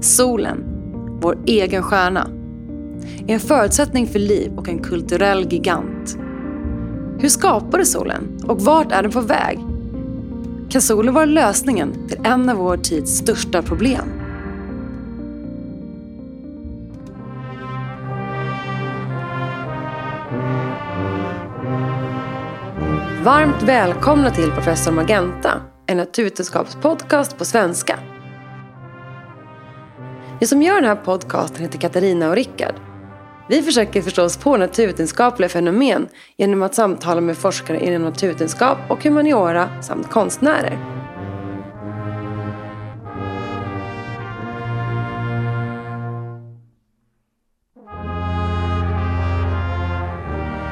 Solen, vår egen stjärna, är en förutsättning för liv och en kulturell gigant. Hur skapades solen och vart är den på väg? Kan solen vara lösningen till en av vår tids största problem? Varmt välkomna till Professor Magenta, en naturvetenskapspodcast på svenska. Vi som gör den här podcasten heter Katarina och Rickard. Vi försöker förstå oss på naturvetenskapliga fenomen genom att samtala med forskare inom naturvetenskap och humaniora samt konstnärer.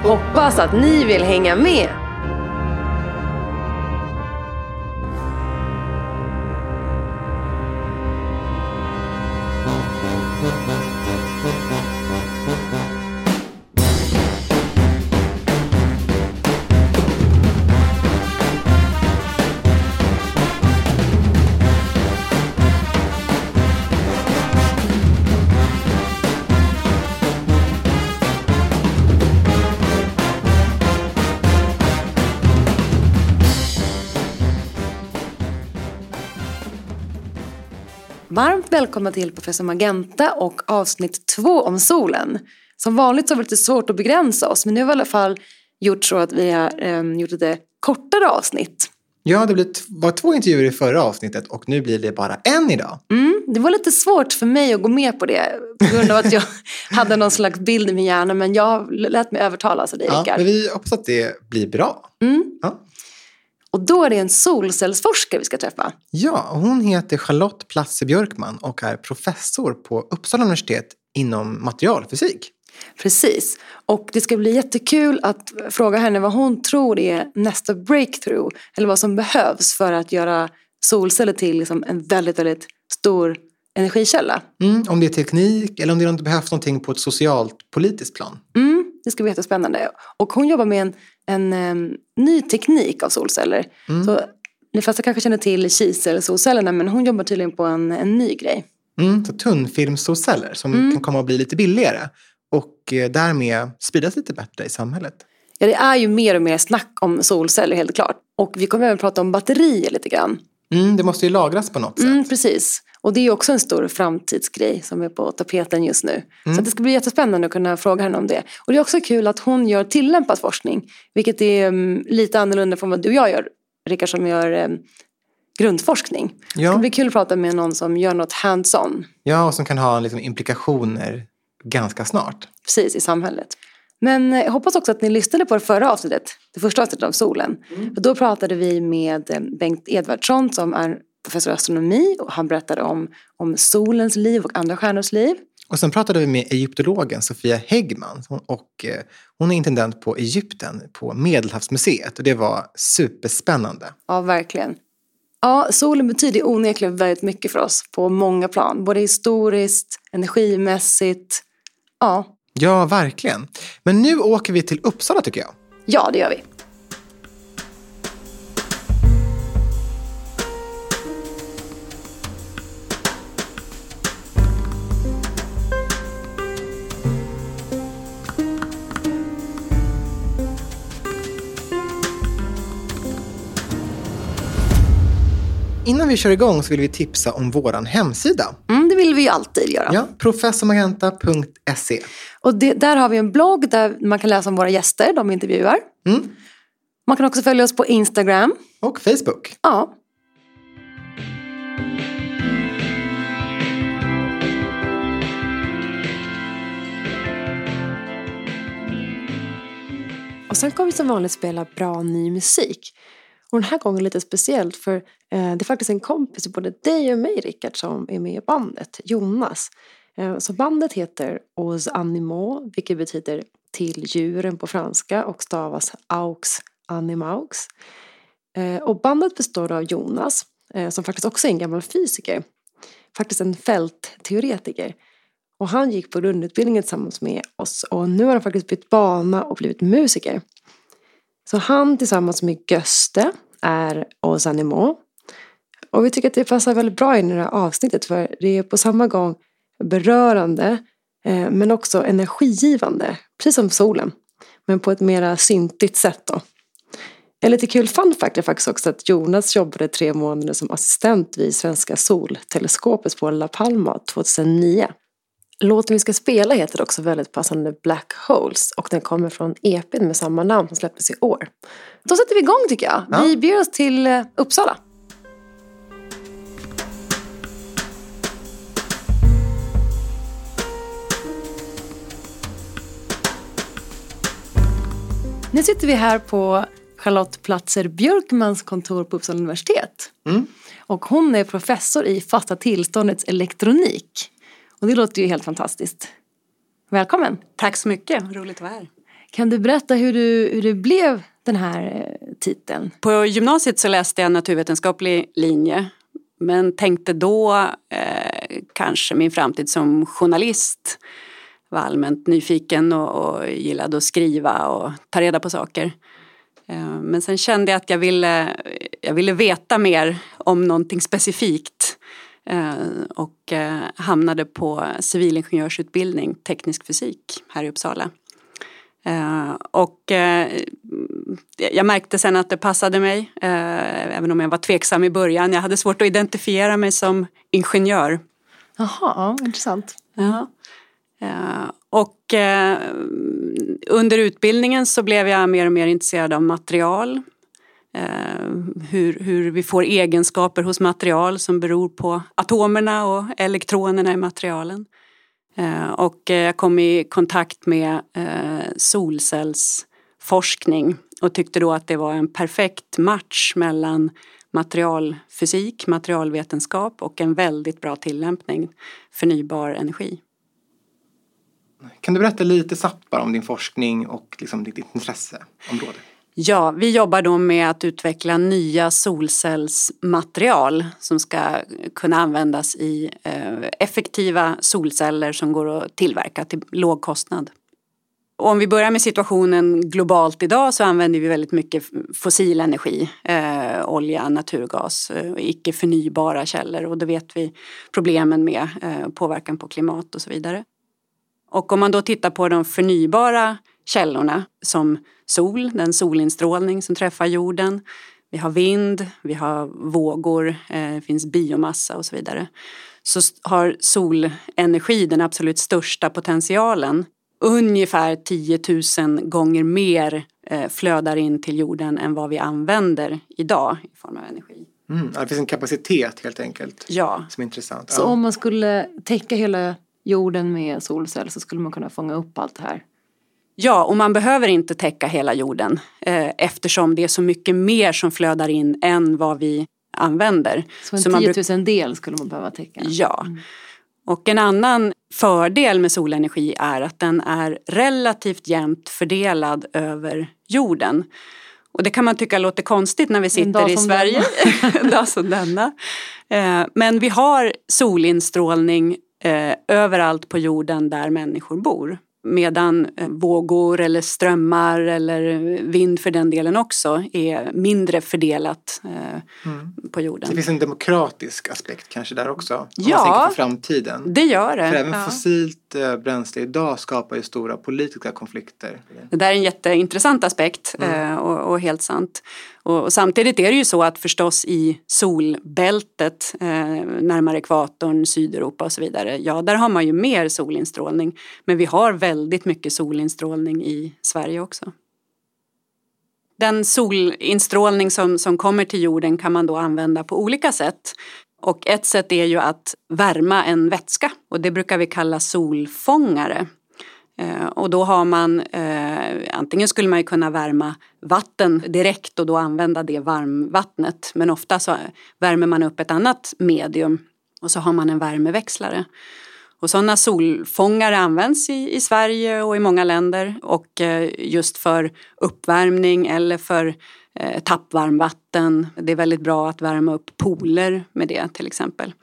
Hoppas att ni vill hänga med! Varmt välkomna till Professor Magenta och avsnitt två om solen. Som vanligt så var det lite svårt att begränsa oss men nu har vi i alla fall gjort så att vi har eh, gjort lite kortare avsnitt. Ja, det var två intervjuer i förra avsnittet och nu blir det bara en idag. Mm, det var lite svårt för mig att gå med på det på grund av att jag hade någon slags bild i min hjärna men jag lät mig övertalas av dig ja, Rickard. Men vi hoppas att det blir bra. Mm. Ja. Och då är det en solcellsforskare vi ska träffa. Ja, hon heter Charlotte Platze Björkman och är professor på Uppsala universitet inom materialfysik. Precis. Och det ska bli jättekul att fråga henne vad hon tror är nästa breakthrough. Eller vad som behövs för att göra solceller till liksom en väldigt, väldigt stor energikälla. Mm, om det är teknik eller om det behövs någonting på ett socialt politiskt plan. Mm, det ska bli jättespännande. Och hon jobbar med en, en, um, ny teknik av solceller. Mm. Så ni flesta kanske känner till kiselsolcellerna men hon jobbar tydligen på en, en ny grej. Mm, så tunnfilmssolceller som kan komma att bli lite billigare och eh, därmed spridas lite bättre i samhället. Ja, det är ju mer och mer snack om solceller helt klart. Och vi kommer även prata om batterier lite grann. Mm, det måste ju lagras på något sätt. Mm, precis. Och det är också en stor framtidsgrej som är på tapeten just nu. Mm. Så det ska bli jättespännande att kunna fråga henne om det. Och det är också kul att hon gör tillämpad forskning. Vilket är um, lite annorlunda från vad du och jag gör, Rickard, som gör um, grundforskning. Det Ja. ska bli kul att prata med någon som gör något hands-on, ja, och som kan ha liksom, implikationer ganska snart. precis i samhället. Men eh, jag hoppas också att ni lyssnade på det förra avsnittet, det första avsnittet om solen. För då pratade vi med eh, Bengt Edvardsson som är professor i astronomi och han berättade om, om solens liv och andra stjärnors liv. Och sen pratade vi med egyptologen Sofia Häggman Hon- och eh, hon är intendent på Egypten på Medelhavsmuseet och det var superspännande. Ja, verkligen. Ja, solen betyder onekligen väldigt mycket för oss på många plan. Både historiskt, energimässigt. Ja, Ja, verkligen. Men nu åker vi till Uppsala tycker jag. ja det gör vi. Innan vi kör igång så vill vi tipsa om våran hemsida. Mm, det vill vi ju alltid göra. Ja, professormagenta.se. Och det, där har vi en blogg där man kan läsa om våra gäster, de vi intervjuar. Mm. Man kan också följa oss på Instagram. Och Facebook. Ja. Och sen kommer vi som vanligt spela bra ny musik. Och den här gången lite speciellt för eh, det är faktiskt en kompis till både dig och mig Rickard som är med i bandet, Jonas. Eh, så bandet heter Aux Animaux, vilket betyder till djuren på franska och stavas Aux Animaux. Eh, och bandet består av Jonas, eh, som faktiskt också är en gammal fysiker. Faktiskt en fältteoretiker. Och han gick på grundutbildningen tillsammans med oss och nu har han faktiskt bytt bana och blivit musiker. Så han tillsammans med Göste är Aux Animaux. Och vi tycker att det passar väldigt bra in i det här avsnittet för det är på samma gång berörande eh, men också energigivande, precis som solen. Men på ett mera syntigt sätt då. En lite kul fun fact är faktiskt också att Jonas jobbade tre månader som assistent vid Svenska solteleskopet på La Palma 2009. Låten vi ska spela heter också väldigt passande Black Holes och den kommer från EPn med samma namn som släpptes i år. Då sätter vi igång tycker jag. Ja. Vi beger oss till eh, Uppsala. Nu sitter vi här på Charlotte Platzer Björkmans kontor på Uppsala universitet. Mm. Och hon är professor i fasta tillståndets elektronik. Och det låter ju helt fantastiskt. Välkommen! Tack så mycket, roligt att vara här. Kan du berätta hur du, hur du blev den här eh, titeln? På gymnasiet så läste jag naturvetenskaplig linje men tänkte då eh, kanske min framtid som journalist. Var allmänt nyfiken och, och gillade att skriva och ta reda på saker. Eh, men sen kände jag att jag ville, jag ville veta mer om någonting specifikt och eh, hamnade på civilingenjörsutbildning teknisk fysik här i Uppsala. Eh, och eh, jag märkte sen att det passade mig, eh, även om jag var tveksam i början. Jag hade svårt att identifiera mig som ingenjör. Jaha, intressant. Ja. Eh, och eh, under utbildningen så blev jag mer och mer intresserad av material. Eh, hur, hur vi får egenskaper hos material som beror på atomerna och elektronerna i materialen. Eh, och eh, jag kom i kontakt med eh, solcellsforskning och tyckte då att det var en perfekt match mellan materialfysik, materialvetenskap och en väldigt bra tillämpning, förnybar energi. Kan du berätta lite sappar om din forskning och liksom ditt intresseområde? Ja, vi jobbar då med att utveckla nya solcellsmaterial som ska kunna användas i eh, effektiva solceller som går att tillverka till låg kostnad. Och om vi börjar med situationen globalt idag så använder vi väldigt mycket fossil energi, eh, olja, naturgas, eh, icke förnybara källor och då vet vi problemen med eh, påverkan på klimat och så vidare. Och om man då tittar på de förnybara källorna som sol, den solinstrålning som träffar jorden. Vi har vind, vi har vågor, eh, det finns biomassa och så vidare. Så har solenergi den absolut största potentialen. Ungefär 10 000 gånger mer eh, flödar in till jorden än vad vi använder idag i form av energi. Mm, det finns en kapacitet helt enkelt Ja, som är intressant. Så Ja. om man skulle täcka hela jorden med solceller så skulle man kunna fånga upp allt det här? Ja, och man behöver inte täcka hela jorden eh, eftersom det är så mycket mer som flödar in än vad vi använder. Så en Så man 10 bruk- 000 del skulle man behöva täcka? Ja. Och en annan fördel med solenergi är att den är relativt jämnt fördelad över jorden. Och det kan man tycka låter konstigt när vi sitter i Sverige. en dag som denna. Eh, Men vi har solinstrålning eh, överallt på jorden där människor bor. Medan eh, vågor eller strömmar eller vind för den delen också är mindre fördelat eh, Mm. på Det jorden. finns en demokratisk aspekt kanske där också. Om Ja. man tänker på framtiden. Det gör det. För även Ja. fossilt bränsle idag skapar ju stora politiska konflikter. Det där är en jätteintressant aspekt Mm. eh, och, och helt sant. Och, och samtidigt är det ju så att förstås i solbältet eh, närmare ekvatorn, Sydeuropa och så vidare, ja där har man ju mer solinstrålning. Men vi har väldigt mycket solinstrålning i Sverige också. Den solinstrålning som, som kommer till jorden kan man då använda på olika sätt. Och ett sätt är ju att värma en vätska och det brukar vi kalla solfångare. Eh, och då har man, eh, antingen skulle man ju kunna värma vatten direkt och då använda det varmvattnet. Men ofta så värmer man upp ett annat medium och så har man en värmeväxlare. Och sådana solfångare används i, i Sverige och i många länder och eh, just för uppvärmning eller för eh, tappvarmvatten. Det är väldigt bra att värma upp pooler med det till exempel.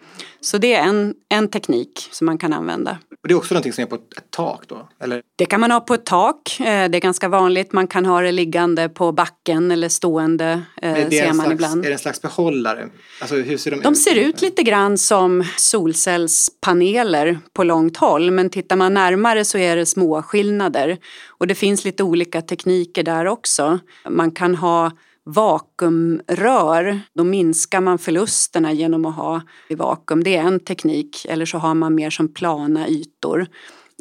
Så det är en, en teknik som man kan använda. Och det är också någonting som är på ett tak då? Eller? Det kan man ha på ett tak. Eh, det är ganska vanligt. Man kan ha det liggande på backen eller stående. Eh, Men det är, man slags, ibland. är det en slags behållare? Alltså, hur ser de, De ut? ser ut lite grann som solcellspaneler på långt håll men tittar man närmare så är det små skillnader. Och det finns lite olika tekniker där också. Man kan ha vakuumrör, då minskar man förlusterna genom att ha i vakuum. Det är en teknik, eller så har man mer som plana ytor.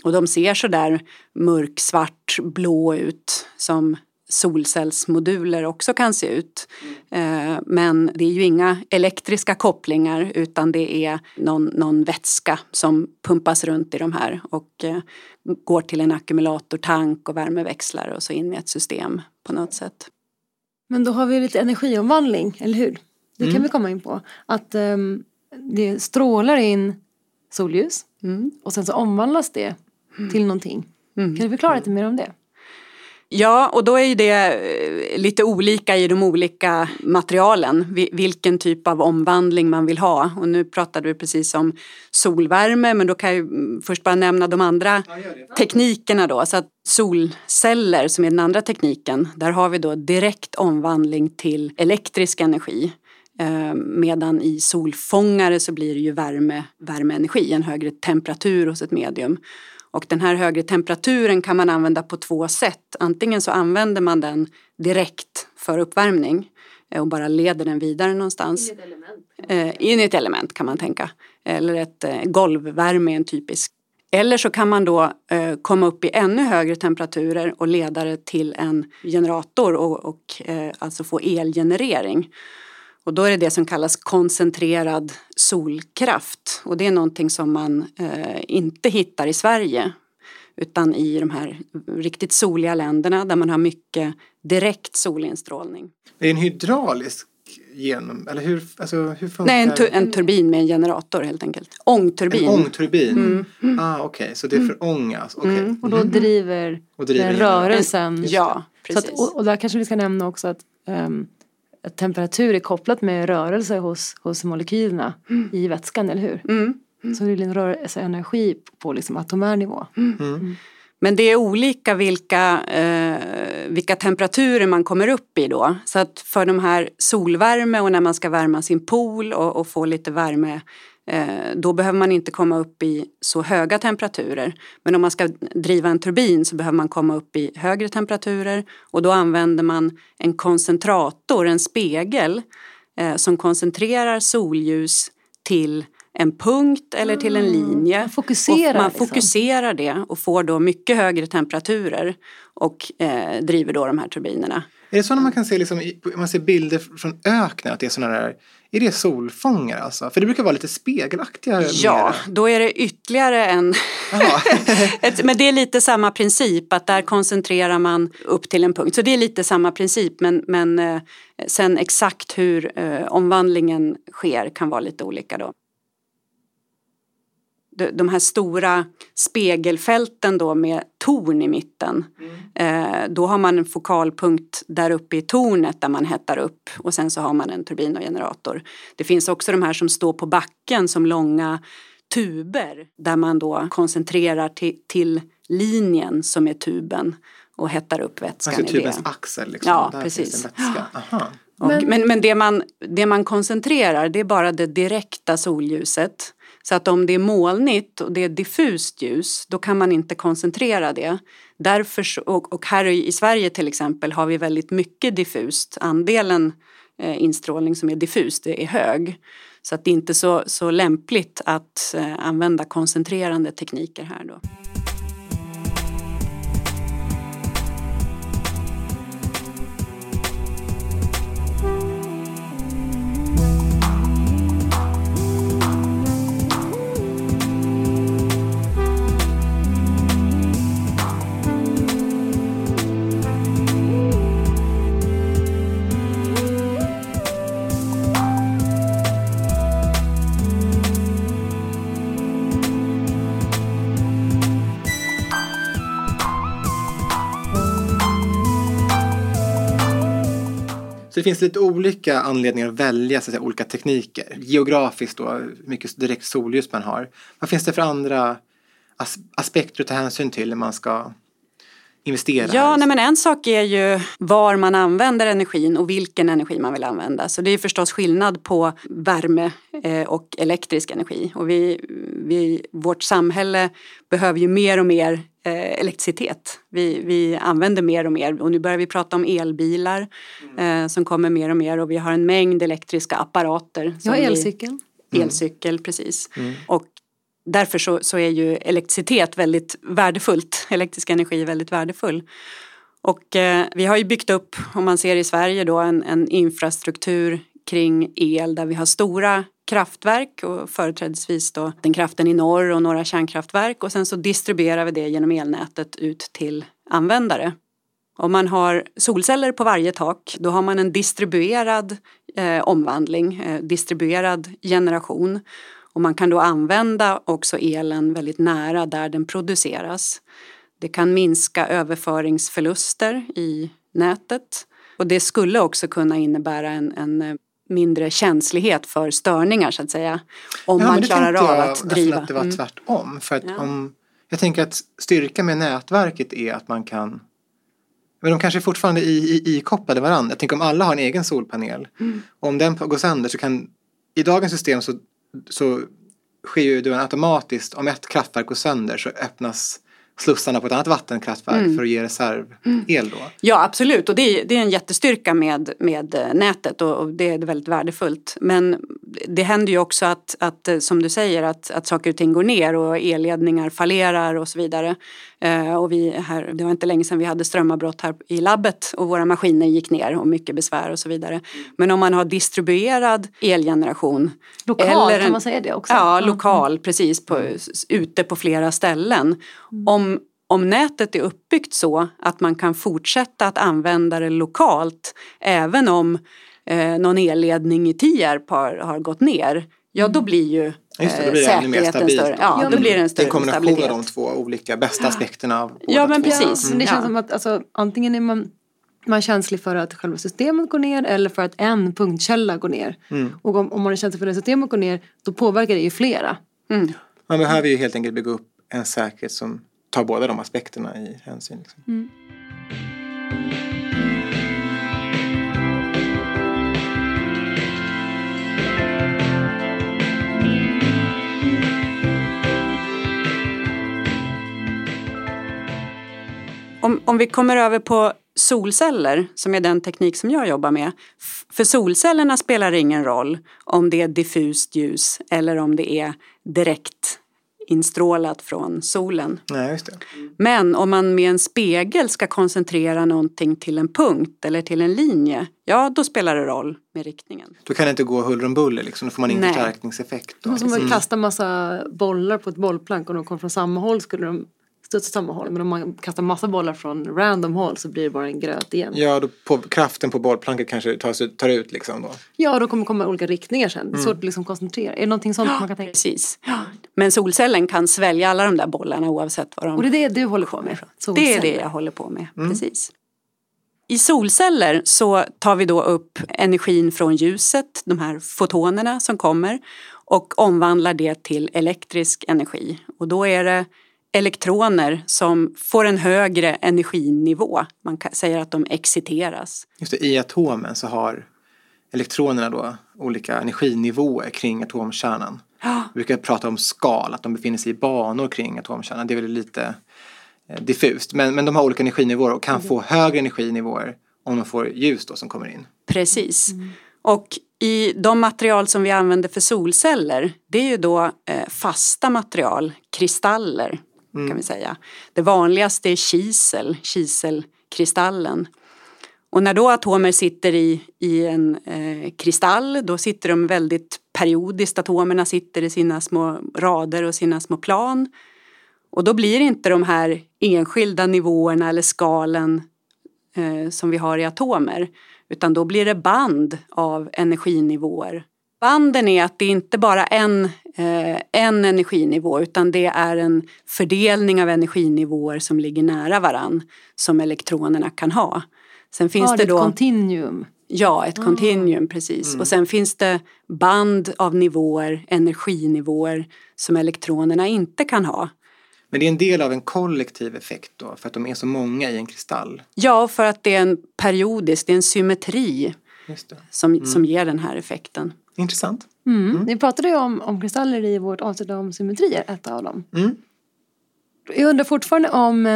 Och de ser sådär mörksvart, blå ut som solcellsmoduler också kan se ut. Eh, Men det är ju inga elektriska kopplingar utan det är någon, någon vätska som pumpas runt i de här och eh, går till en ackumulatortank och värmeväxlar och så in i ett system på något sätt. Men då har vi lite energiomvandling, eller hur? Det kan vi komma in på. Att ehm, det strålar in solljus Mm. och sen så omvandlas det till någonting. Kan du förklara lite mer om det? Ja, och då är ju det eh, lite olika i de olika materialen, vi- vilken typ av omvandling man vill ha. Och nu pratade vi precis om solvärme, men då kan jag mm, först bara nämna de andra teknikerna då. Så att solceller, som är den andra tekniken, där har vi då direkt omvandling till elektrisk energi. Eh, Medan i solfångare så blir det ju värme, värmeenergi, en högre temperatur hos ett medium. Och den här högre temperaturen kan man använda på två sätt. Antingen så använder man den direkt för uppvärmning eh, och bara leder den vidare någonstans. Eh, in i ett element kan man tänka. Eller ett eh, golvvärme är en typisk. Eller så kan man då eh, komma upp i ännu högre temperaturer och leda det till en generator och, och eh, alltså få elgenerering. Och då är det det som kallas koncentrerad solkraft. Och det är någonting som man eh, inte hittar i Sverige. Utan i de här riktigt soliga länderna där man har mycket direkt solinstrålning. Är det en hydraulisk genom... Eller hur, alltså, hur funkar Nej, en, tu- en turbin med en generator helt enkelt. Ångturbin. En ångturbin? Ah, Okej, så det förångas. Okej. Och då driver, Och driver den rörelsen. Ja, Så precis. att, och, och där kanske vi ska nämna också att, ehm, att temperatur är kopplat med rörelse hos, hos molekylerna i vätskan, eller hur? Mm. Så det är en rörelseenergi på liksom atomär nivå. Men det är olika vilka, eh, vilka temperaturer man kommer upp i då. Så att för de här solvärme och när man ska värma sin pool och, och få lite värme då behöver man inte komma upp i så höga temperaturer. Men om man ska driva en turbin så behöver man komma upp i högre temperaturer och då använder man en koncentrator, en spegel eh, som koncentrerar solljus till en punkt eller till en linje. Man fokuserar Och man liksom. fokuserar det och får då mycket högre temperaturer och eh, driver då de här turbinerna. Är det sådana man kan se liksom, i- man ser bilder från öknen? Att det är sådana där... Är det solfångare alltså? För det brukar vara lite spegelaktiga. Ja, mera. då är det ytterligare en... Ett, men det är lite samma princip, att där koncentrerar man upp till en punkt. Så det är lite samma princip, men, men eh, sen exakt hur eh, omvandlingen sker kan vara lite olika då. De, här stora spegelfälten då med torn i mitten. Eh, då har man en fokalpunkt där uppe i tornet där man hettar upp och sen så har man en turbin och generator. Det finns också de här som står på backen som långa tuber där man då koncentrerar till, till linjen som är tuben och hettar upp vätskan Alltså i tubens det. axel liksom. Ja, Där precis. Finns en vätska. Aha. Och, men men det, man, det man koncentrerar det är bara det direkta solljuset. Så att om det är molnigt och det är diffust ljus då kan man inte koncentrera det. Därför, så- och, och här i Sverige till exempel har vi väldigt mycket diffust. Andelen eh, instrålning som är diffus det är hög. Så att det är inte så, så lämpligt att eh, använda koncentrerande tekniker här då. Så det finns lite olika anledningar att välja så att säga, olika tekniker. Geografiskt då, hur mycket direkt solljus man har. Vad finns det för andra as aspekter att ta hänsyn till när man ska investera? Ja, nej, men en sak är ju var man använder energin och vilken energi man vill använda. Så det är förstås skillnad på värme eh, och elektrisk energi. Och vi, vi, vårt samhälle behöver ju mer och mer eh, elektricitet. Vi, vi använder mer och mer och nu börjar vi prata om elbilar eh, som kommer mer och mer och vi har en mängd elektriska apparater. Ja, elcykeln. Vi, elcykel, precis. Mm. Och därför så, så, är ju elektricitet väldigt värdefullt, elektrisk energi väldigt värdefull. Och eh, vi har ju byggt upp, om man ser i Sverige då, en, en infrastruktur kring el där vi har stora kraftverk och företrädesvis då den kraften i norr och några kärnkraftverk och sen så distribuerar vi det genom elnätet ut till användare. Om man har solceller på varje tak då har man en distribuerad eh, omvandling, eh, distribuerad generation och man kan då använda också elen väldigt nära där den produceras. Det kan minska överföringsförluster i nätet och det skulle också kunna innebära en, en eh, mindre känslighet för störningar så att säga. Om ja, man klarar av att driva. att det var mm. tvärtom. För att ja. om, jag tänker att styrkan med nätverket är att man kan men de kanske fortfarande är ikopplade varandra. Jag tänker om alla har en egen solpanel. Mm. Och om den går sönder så kan i dagens system så, så sker ju det automatiskt. Om ett kraftverk går sönder så öppnas slussarna på ett annat vattenkraftverk mm. för att ge reservel då? Ja absolut och det är, det är en jättestyrka med, med eh, nätet och, och, det är väldigt värdefullt. Men det händer ju också att, att eh, som du säger att, att saker och ting går ner och elledningar fallerar och så vidare. Eh, och vi här, det var inte länge sedan vi hade strömavbrott här i labbet och våra maskiner gick ner och mycket besvär och så vidare. Men om man har distribuerad elgeneration. Lokal, eller kan man säga det också? Ja, lokal, precis, på, ute på flera ställen. Mm. Om, om nätet är uppbyggt så att man kan fortsätta att använda det lokalt även om eh, någon elledning i Tierp har, har gått ner, ja då mm. blir ju Just det, då blir det ännu mer stabilt. Större. Ja, ja, då blir det en större en kombination stabilitet. av de två olika bästa aspekterna av Ja men två. precis. Mm. Det känns som att alltså, antingen är man, man är känslig för att själva systemet går ner eller för att en punktkälla går ner. Mm. Och om, om, man är känslig för att systemet går ner då påverkar det ju flera. Mm. Man behöver ju helt enkelt bygga upp en säkerhet som tar båda de aspekterna i hänsyn. Liksom. Om, om vi kommer över på solceller, som är den teknik som jag jobbar med. För solcellerna spelar det ingen roll om det är diffust ljus eller om det är direkt instrålat från solen. Nej, just det. Men om man med en spegel ska koncentrera någonting till en punkt eller till en linje, ja då spelar det roll med riktningen. Då kan det inte gå huller om buller liksom, då får man ingen förstärkningseffekt. Då. Som att mm. kasta massa bollar på ett bollplank och de kom från samma håll skulle de studsa samma håll. Men om man kastar massa bollar från random håll så blir det bara en gröt igen. Ja, då på, kraften på bollplanket kanske tar, tar ut liksom då. Ja, då kommer det komma olika riktningar sen. Det är svårt att liksom koncentrera. Är det någonting sånt ja, man kan tänka Precis. Ja. Men solcellen kan svälja alla de där bollarna oavsett vad de... Och det är det du håller på med? Solceller. Det är det jag håller på med, mm. precis. I solceller så tar vi då upp energin från ljuset, de här fotonerna som kommer och omvandlar det till elektrisk energi. Och då är det elektroner som får en högre energinivå. Man säger att de exciteras. Just det, I atomen så har elektronerna då olika energinivåer kring atomkärnan. Ja. Vi brukar prata om skal, att de befinner sig i banor kring atomkärnan. Det är väl lite eh, diffust. Men, men de har olika energinivåer och kan mm. få högre energinivåer om de får ljus då som kommer in. Precis. Mm. Och i de material som vi använder för solceller det är ju då eh, fasta material, kristaller mm. kan vi säga. Det vanligaste är kisel, kiselkristallen. Och när då atomer sitter i, i en eh, kristall då sitter de väldigt periodiskt, atomerna sitter i sina små rader och sina små plan. Och då blir inte de här enskilda nivåerna eller skalen eh, som vi har i atomer utan då blir det band av energinivåer banden är att det inte bara är en, en energinivå utan det är en fördelning av energinivåer som ligger nära varann som elektronerna kan ha. Sen finns ja, det, det då... ett continuum? Ja, ett kontinuum precis. Mm. Och sen finns det band av nivåer, energinivåer som elektronerna inte kan ha. Men det är en del av en kollektiv effekt då, för att de är så många i en kristall. Ja, för att det är en periodisk, det är en symmetri Just det. som, som ger den här effekten. Intressant. Mm. Vi pratade ju om, om kristaller i vårt avsnitt om symmetrier, ett av dem. Mm. Jag undrar fortfarande om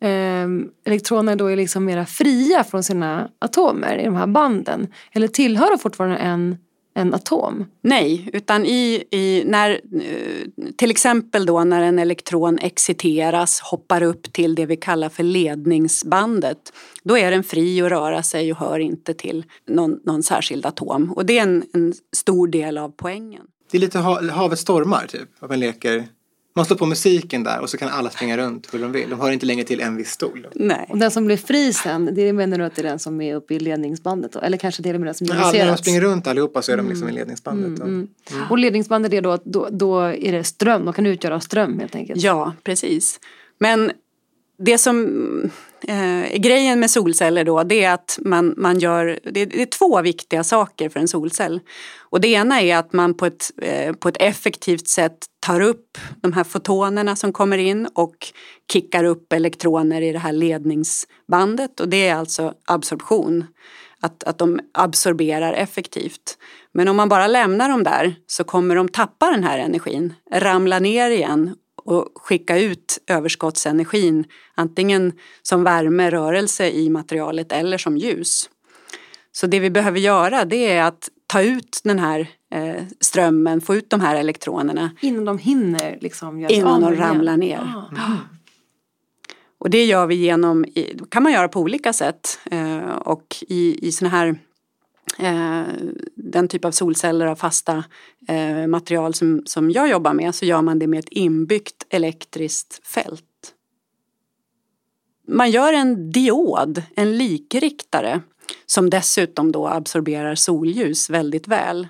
em, elektroner då är liksom mera fria från sina atomer i de här banden. Eller tillhör de fortfarande en, en atom? Nej, utan i, i när, eh, till exempel då när en elektron exciteras, hoppar upp till det vi kallar för ledningsbandet. Då är den fri att röra sig och hör inte till någon, någon särskild atom. Och det är en, en stor del av poängen. Det är lite ha, havet stormar typ. Att man leker. Man slår på musiken där och så kan alla springa runt hur de vill. De hör inte längre till en viss stol. Nej. Och den som blir fri sen, det menar du att det är den som är uppe i ledningsbandet då? Eller kanske till och med den som alla, när de springer runt allihopa så är de liksom i ledningsbandet. och- Och ledningsbandet är då att då, då är det ström, de kan utgöra ström helt enkelt. Ja, precis. Men det som eh, är grejen med solceller då det är att man, man gör, det, det är två viktiga saker för en solcell. Och det ena är att man på ett, eh, på ett effektivt sätt tar upp de här fotonerna som kommer in och kickar upp elektroner i det här ledningsbandet och det är alltså absorption. Att, att de absorberar effektivt. Men om man bara lämnar dem där så kommer de tappa den här energin, ramla ner igen och skicka ut överskottsenergin antingen som värme, rörelse i materialet eller som ljus. Så det vi behöver göra det är att ta ut den här eh, strömmen, få ut de här elektronerna Innan de hinner liksom göra innan de ramlar ner. Ah. Och det gör vi genom, kan man göra på olika sätt. Eh, och i, i såna här, Eh, den typ av solceller av fasta eh, material som, som jag jobbar med så gör man det med ett inbyggt elektriskt fält. Man gör en diod, en likriktare som dessutom då absorberar solljus väldigt väl.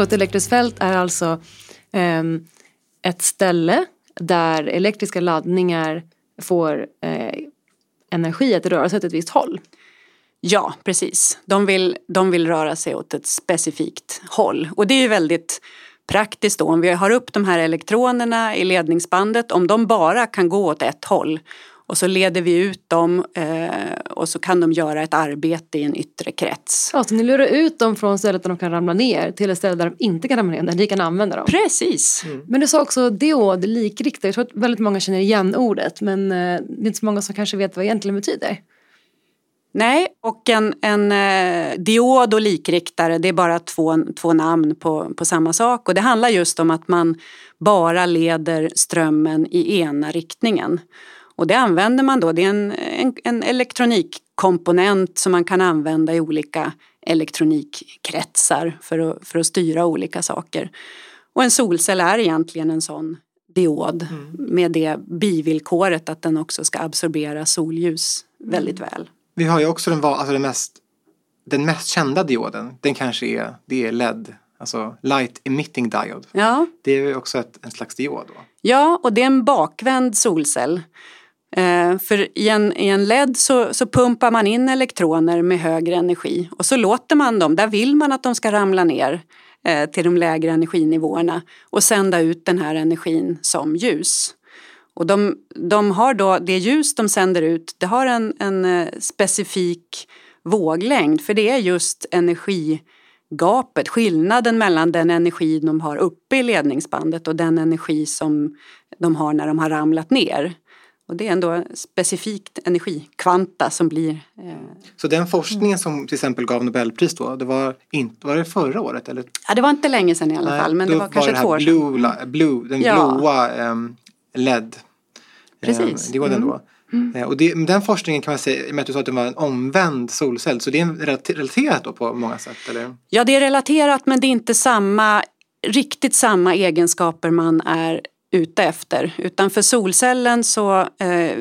Så ett elektriskt fält är alltså eh, ett ställe där elektriska laddningar får eh, energi att röra sig åt ett visst håll. Ja, precis. De vill, de vill röra sig åt ett specifikt håll. Och det är ju väldigt praktiskt då. Om vi har upp de här elektronerna i ledningsbandet, om de bara kan gå åt ett håll och så leder vi ut dem eh, och så kan de göra ett arbete i en yttre krets. Ja, så ni lurar ut dem från stället där de kan ramla ner till ett ställe där de inte kan ramla ner, där ni kan använda dem. Precis. Men du sa också diod, likriktare. Jag tror att väldigt många känner igen ordet men eh, det är inte så många som kanske vet vad det egentligen betyder. Nej, och en, en eh, diod och likriktare det är bara två, två namn på, på samma sak. Och det handlar just om att man bara leder strömmen i ena riktningen. Och det använder man då, det är en, en, en elektronikkomponent som man kan använda i olika elektronikkretsar för att, för att styra olika saker. Och en solcell är egentligen en sån diod med det bivillkoret att den också ska absorbera solljus väldigt väl. Vi har ju också den, alltså den, mest, den mest kända dioden. Den kanske är, det är LED. Alltså Light Emitting Diode. Ja, Det är ju också ett, en slags diod då. ja och det är en bakvänd solcell. Eh, för i en, i en LED så, så pumpar man in elektroner med högre energi och så låter man dem, där vill man att de ska ramla ner eh, till de lägre energinivåerna och sända ut den här energin som ljus. Och de, de har då, det ljus de sänder ut, det har en, en eh, specifik våglängd för det är just energigapet, skillnaden mellan den energi de har uppe i ledningsbandet och den energi som de har när de har ramlat ner. Och det är ändå specifikt energikvanta som blir eh, Så den forskningen som till exempel gav Nobelpris då, det var, inte, var det förra året? Eller? Ja, det var inte länge sedan i alla fall, men det då var kanske det två år sedan. blue, blue, den Ja. blåa um, LED. Precis. Um, dioden då. Eh, Och det, den forskningen kan man säga, i och med att du sa att det var en omvänd solcell, så det är relaterat då på många sätt? Eller? Ja, det är relaterat men det är inte samma, riktigt samma egenskaper man är ute efter. Utan för solcellen så, eh,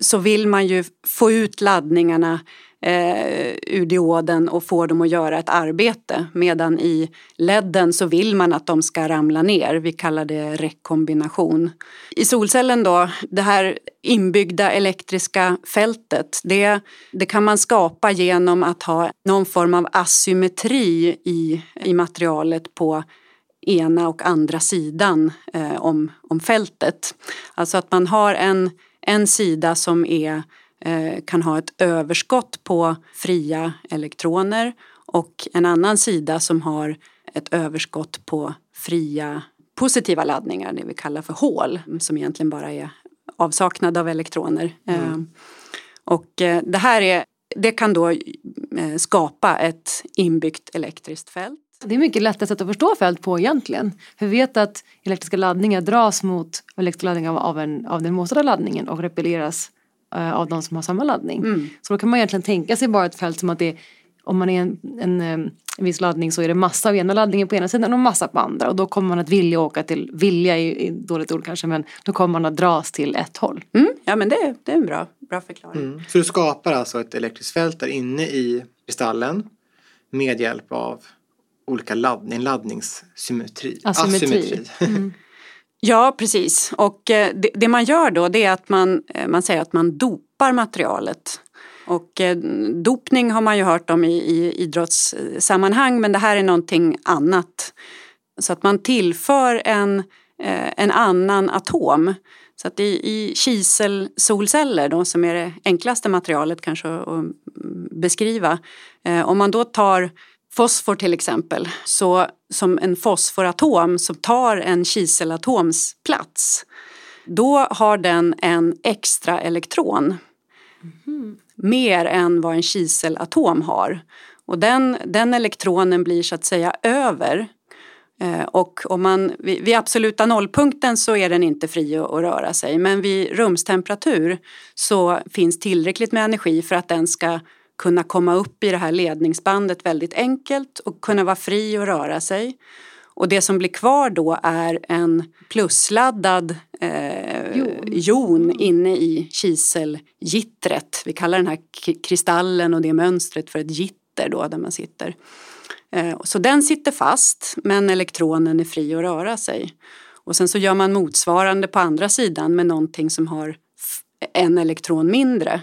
så vill man ju få ut laddningarna eh, ur dioden och få dem att göra ett arbete. Medan i ledden så vill man att de ska ramla ner. Vi kallar det rekombination. I solcellen då, det här inbyggda elektriska fältet, det, det kan man skapa genom att ha någon form av asymmetri i, i materialet på ena och andra sidan eh, om, om fältet. Alltså att man har en, en sida som är, eh, kan ha ett överskott på fria elektroner och en annan sida som har ett överskott på fria positiva laddningar, det vi kallar för hål, som egentligen bara är avsaknad av elektroner. Mm. Eh, och eh, det här är, det kan då eh, skapa ett inbyggt elektriskt fält. Det är mycket lättare sätt att förstå fält på egentligen. För vi vet att elektriska laddningar dras mot elektriska laddningar av, en, av den motsatta laddningen och repelleras uh, av de som har samma laddning. Mm. Så då kan man egentligen tänka sig bara ett fält som att det om man är en, en, en viss laddning så är det massa av ena laddningen på ena sidan och massa på andra och då kommer man att vilja åka till, vilja är dåligt ord kanske men då kommer man att dras till ett håll. Mm, ja men det, det är en bra, bra förklaring. Mm. Så du skapar alltså ett elektriskt fält där inne i kristallen med hjälp av olika laddning, laddningssymmetri. Asymmetri. Asymmetri. Mm. ja, precis. Och eh, det, det, man gör då det är att man, eh, man säger att man dopar materialet. Och eh, dopning har man ju hört om i, i idrottssammanhang men det här är någonting annat. Så att man tillför en, en annan atom. Så att i, i kiselsolceller då, som är det enklaste materialet kanske att beskriva. om man då tar Fosfor till exempel, så som en fosforatom som tar en kiselatoms plats. Då har den en extra elektron. Mm. Mer än vad en kiselatom har. Och den, den elektronen blir så att säga över. Eh, och om man, vid absoluta nollpunkten så är den inte fri att röra sig men vid rumstemperatur så finns tillräckligt med energi för att den ska kunna komma upp i det här ledningsbandet väldigt enkelt och kunna vara fri och röra sig. Och det som blir kvar då är en plusladdad eh, jon inne i kiselgittret. Vi kallar den här kristallen och det mönstret för ett gitter då där man sitter. Eh, så den sitter fast men elektronen är fri att röra sig. Och sen så gör man motsvarande på andra sidan med någonting som har en elektron mindre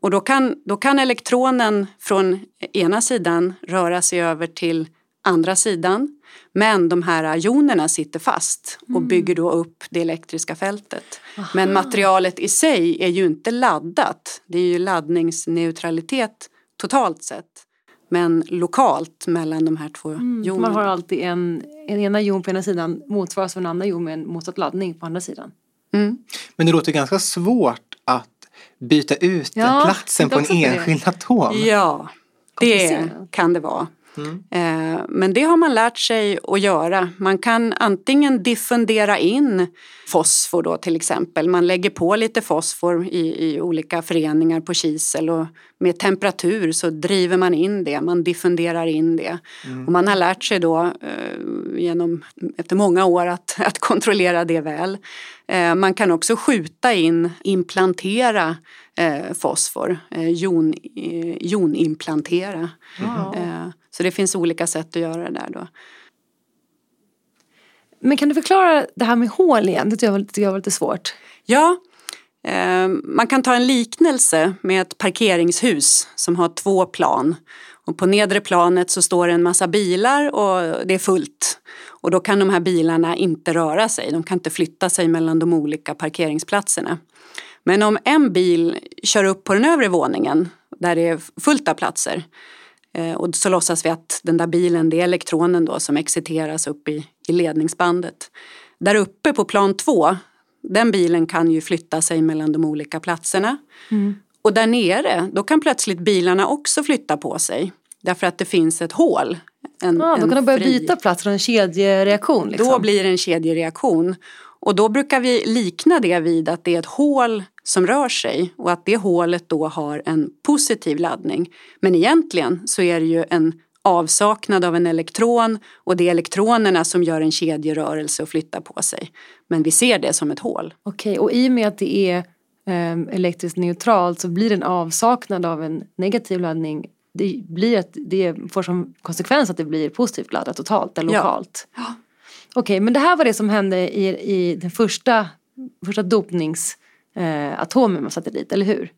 och då kan, då kan elektronen från ena sidan röra sig över till andra sidan. Men de här jonerna sitter fast och mm. bygger då upp det elektriska fältet. Aha. Men materialet i sig är ju inte laddat. Det är ju laddningsneutralitet totalt sett. Men lokalt mellan de här två mm. jonerna. Man har alltid en, en ena jon på ena sidan motsvaras av en annan jon med en motsatt laddning på andra sidan. Mm. Men det låter ganska svårt att byta ut ja, platsen på en enskild atom. Ja, det kan det vara. Mm. Eh, men det har man lärt sig att göra. Man kan antingen diffundera in fosfor då till exempel. Man lägger på lite fosfor i, i olika föreningar på kisel och med temperatur så driver man in det, man diffunderar in det. Mm. Och man har lärt sig då eh, genom, efter många år att, att kontrollera det väl. Eh, man kan också skjuta in, implantera fosfor, jon, eh, jonimplantera. Mm. Så det finns olika sätt att göra det där då. Men kan du förklara det här med hål igen? Det tycker jag var lite svårt. Ja, man kan ta en liknelse med ett parkeringshus som har två plan. Och på nedre planet så står det en massa bilar och det är fullt. Och då kan de här bilarna inte röra sig, de kan inte flytta sig mellan de olika parkeringsplatserna. Men om en bil kör upp på den övre våningen där det är fullt av platser eh, och så låtsas vi att den där bilen, det är elektronen då som exciteras upp i, i ledningsbandet. Där uppe på plan två, den bilen kan ju flytta sig mellan de olika platserna. Mm. Och där nere, då kan plötsligt bilarna också flytta på sig. Därför att det finns ett hål. En, ah, då kan de börja fri... byta plats, en kedjereaktion. Liksom. Då blir det en kedjereaktion. Och då brukar vi likna det vid att det är ett hål som rör sig och att det hålet då har en positiv laddning. Men egentligen så är det ju en avsaknad av en elektron och det är elektronerna som gör en kedjerörelse och flyttar på sig. Men vi ser det som ett hål. Okej, och i och med att det är eh, elektriskt neutralt så blir en avsaknad av en negativ laddning det blir att det får som konsekvens att det blir positivt laddat totalt eller lokalt. Ja. Okej, okay, men det här var det som hände i, i den första, första dopningsatomen eh, man satte dit, eller hur?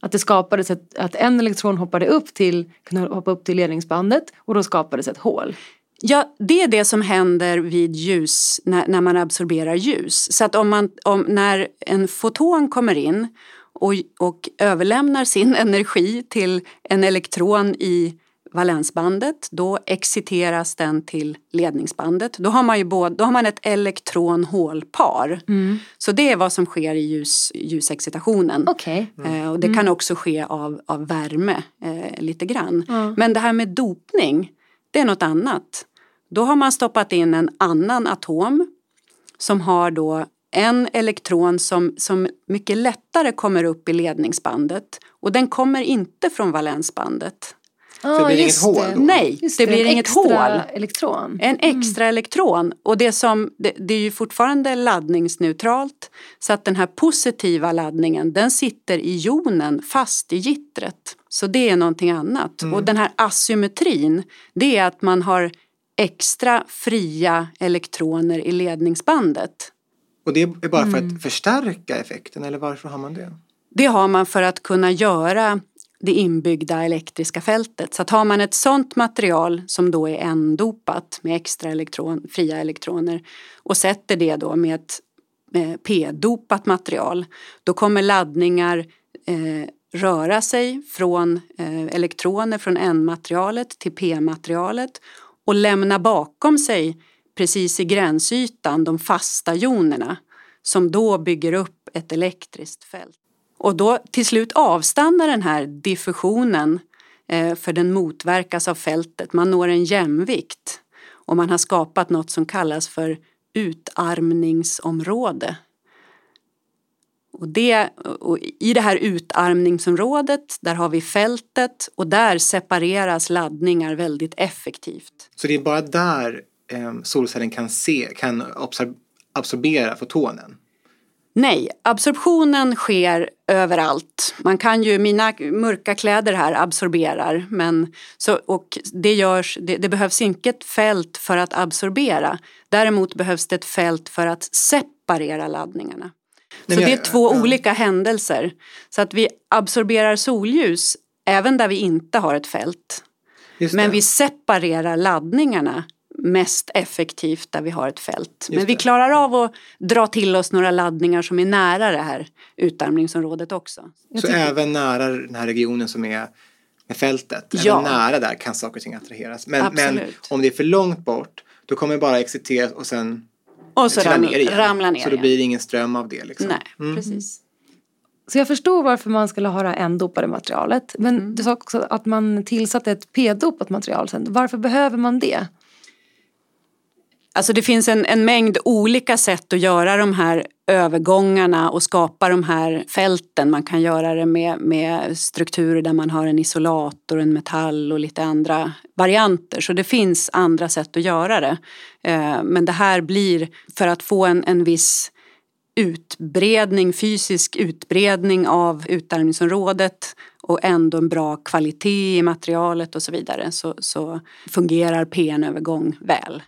Att det skapades ett, att en elektron hoppade upp till, kunde hoppa upp till ledningsbandet och då skapades ett hål. Ja, det är det som händer vid ljus, när, när man absorberar ljus. Så att om man, om, när en foton kommer in och, och överlämnar sin energi till en elektron i valensbandet, då exciteras den till ledningsbandet. Då har man, ju både, då har man ett elektron-hålpar. Mm. Så det är vad som sker i ljus, ljusexcitationen. Okay. Mm. Eh, och det kan mm. också ske av, av värme eh, lite grann. Mm. Men det här med dopning, det är något annat. Då har man stoppat in en annan atom som har då en elektron som, som mycket lättare kommer upp i ledningsbandet och den kommer inte från valensbandet. Ah, så det blir inget hål? Då? Nej, just det, det blir inget hål. elektron. En mm. extra mm. elektron. Och det, som, det, det, är ju fortfarande laddningsneutralt så att den här positiva laddningen den sitter i jonen fast i gittret. Så det är någonting annat. Mm. Och den här asymmetrin det är att man har extra fria elektroner i ledningsbandet. Och det är bara för mm. att förstärka effekten eller varför har man det? Det har man för att kunna göra det inbyggda elektriska fältet. Så att har man ett sånt material som då är n-dopat med extra elektron, fria elektroner och sätter det då med ett p-dopat material då kommer laddningar eh, röra sig från eh, elektroner från n-materialet till p-materialet och lämna bakom sig precis i gränsytan de fasta jonerna som då bygger upp ett elektriskt fält. Och då till slut avstannar den här diffusionen eh, för den motverkas av fältet. Man når en jämvikt och man har skapat något som kallas för utarmningsområde. Och, det, och I det här utarmningsområdet där har vi fältet och där separeras laddningar väldigt effektivt. Så det är bara där eh, solcellen kan, se, kan absorbera fotonen? Nej, absorptionen sker överallt. Man kan ju, mina mörka kläder här absorberar men så, och det, görs, det, det behövs inget fält för att absorbera. Däremot behövs det ett fält för att separera laddningarna. Så det är två olika händelser. Så att vi absorberar solljus även där vi inte har ett fält. Men vi separerar laddningarna mest effektivt där vi har ett fält. Men vi klarar av att dra till oss några laddningar som är nära det här utarmningsområdet också. Så även nära den här regionen som är med fältet, ja. även nära där kan saker och ting attraheras. Men, men, om det är för långt bort då kommer det bara exciteras och sen och så ramla ner, igen. ramla ner Så då blir det ingen ström av det. Liksom. Nej, mm. precis. Så jag förstår varför man skulle ha det n-dopade materialet. Men mm. du sa också att man tillsatte ett p-dopat material sen. Varför behöver man det? Alltså det finns en, en mängd olika sätt att göra de här övergångarna och skapa de här fälten. Man kan göra det med, med strukturer där man har en isolator, en metall och lite andra varianter. Så det finns andra sätt att göra det. Eh, men det här blir för att få en, en viss utbredning, fysisk utbredning av utarmningsområdet och ändå en bra kvalitet i materialet och så vidare så, så fungerar PN-övergång väl.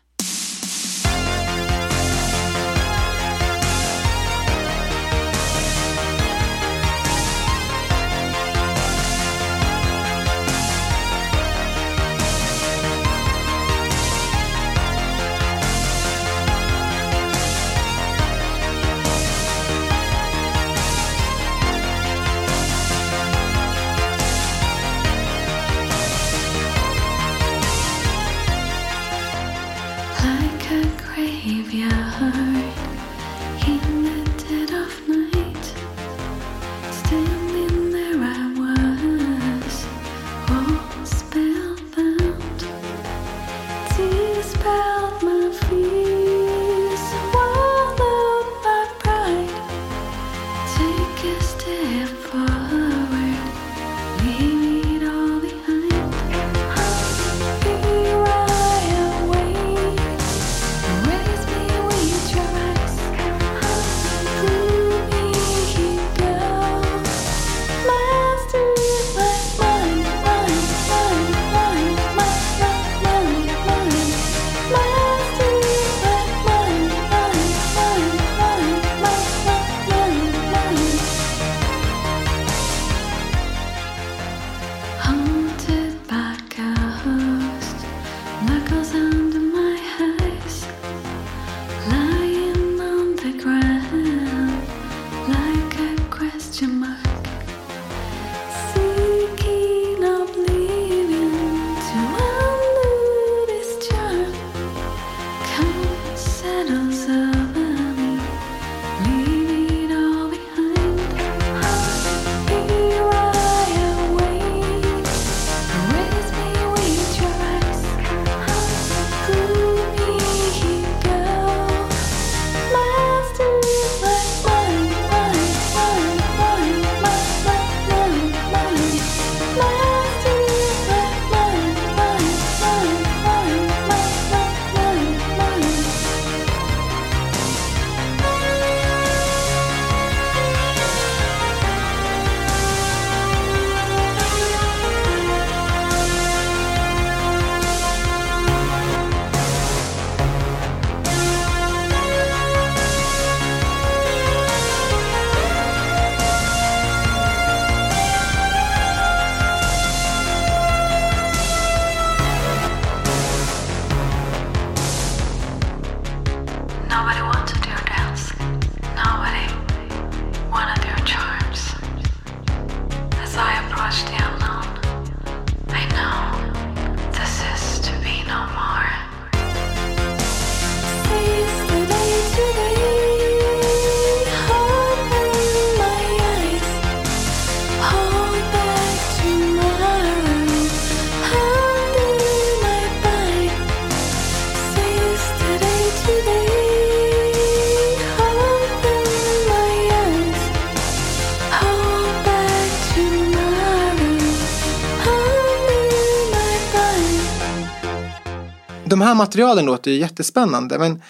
Här materialen låter ju jättespännande men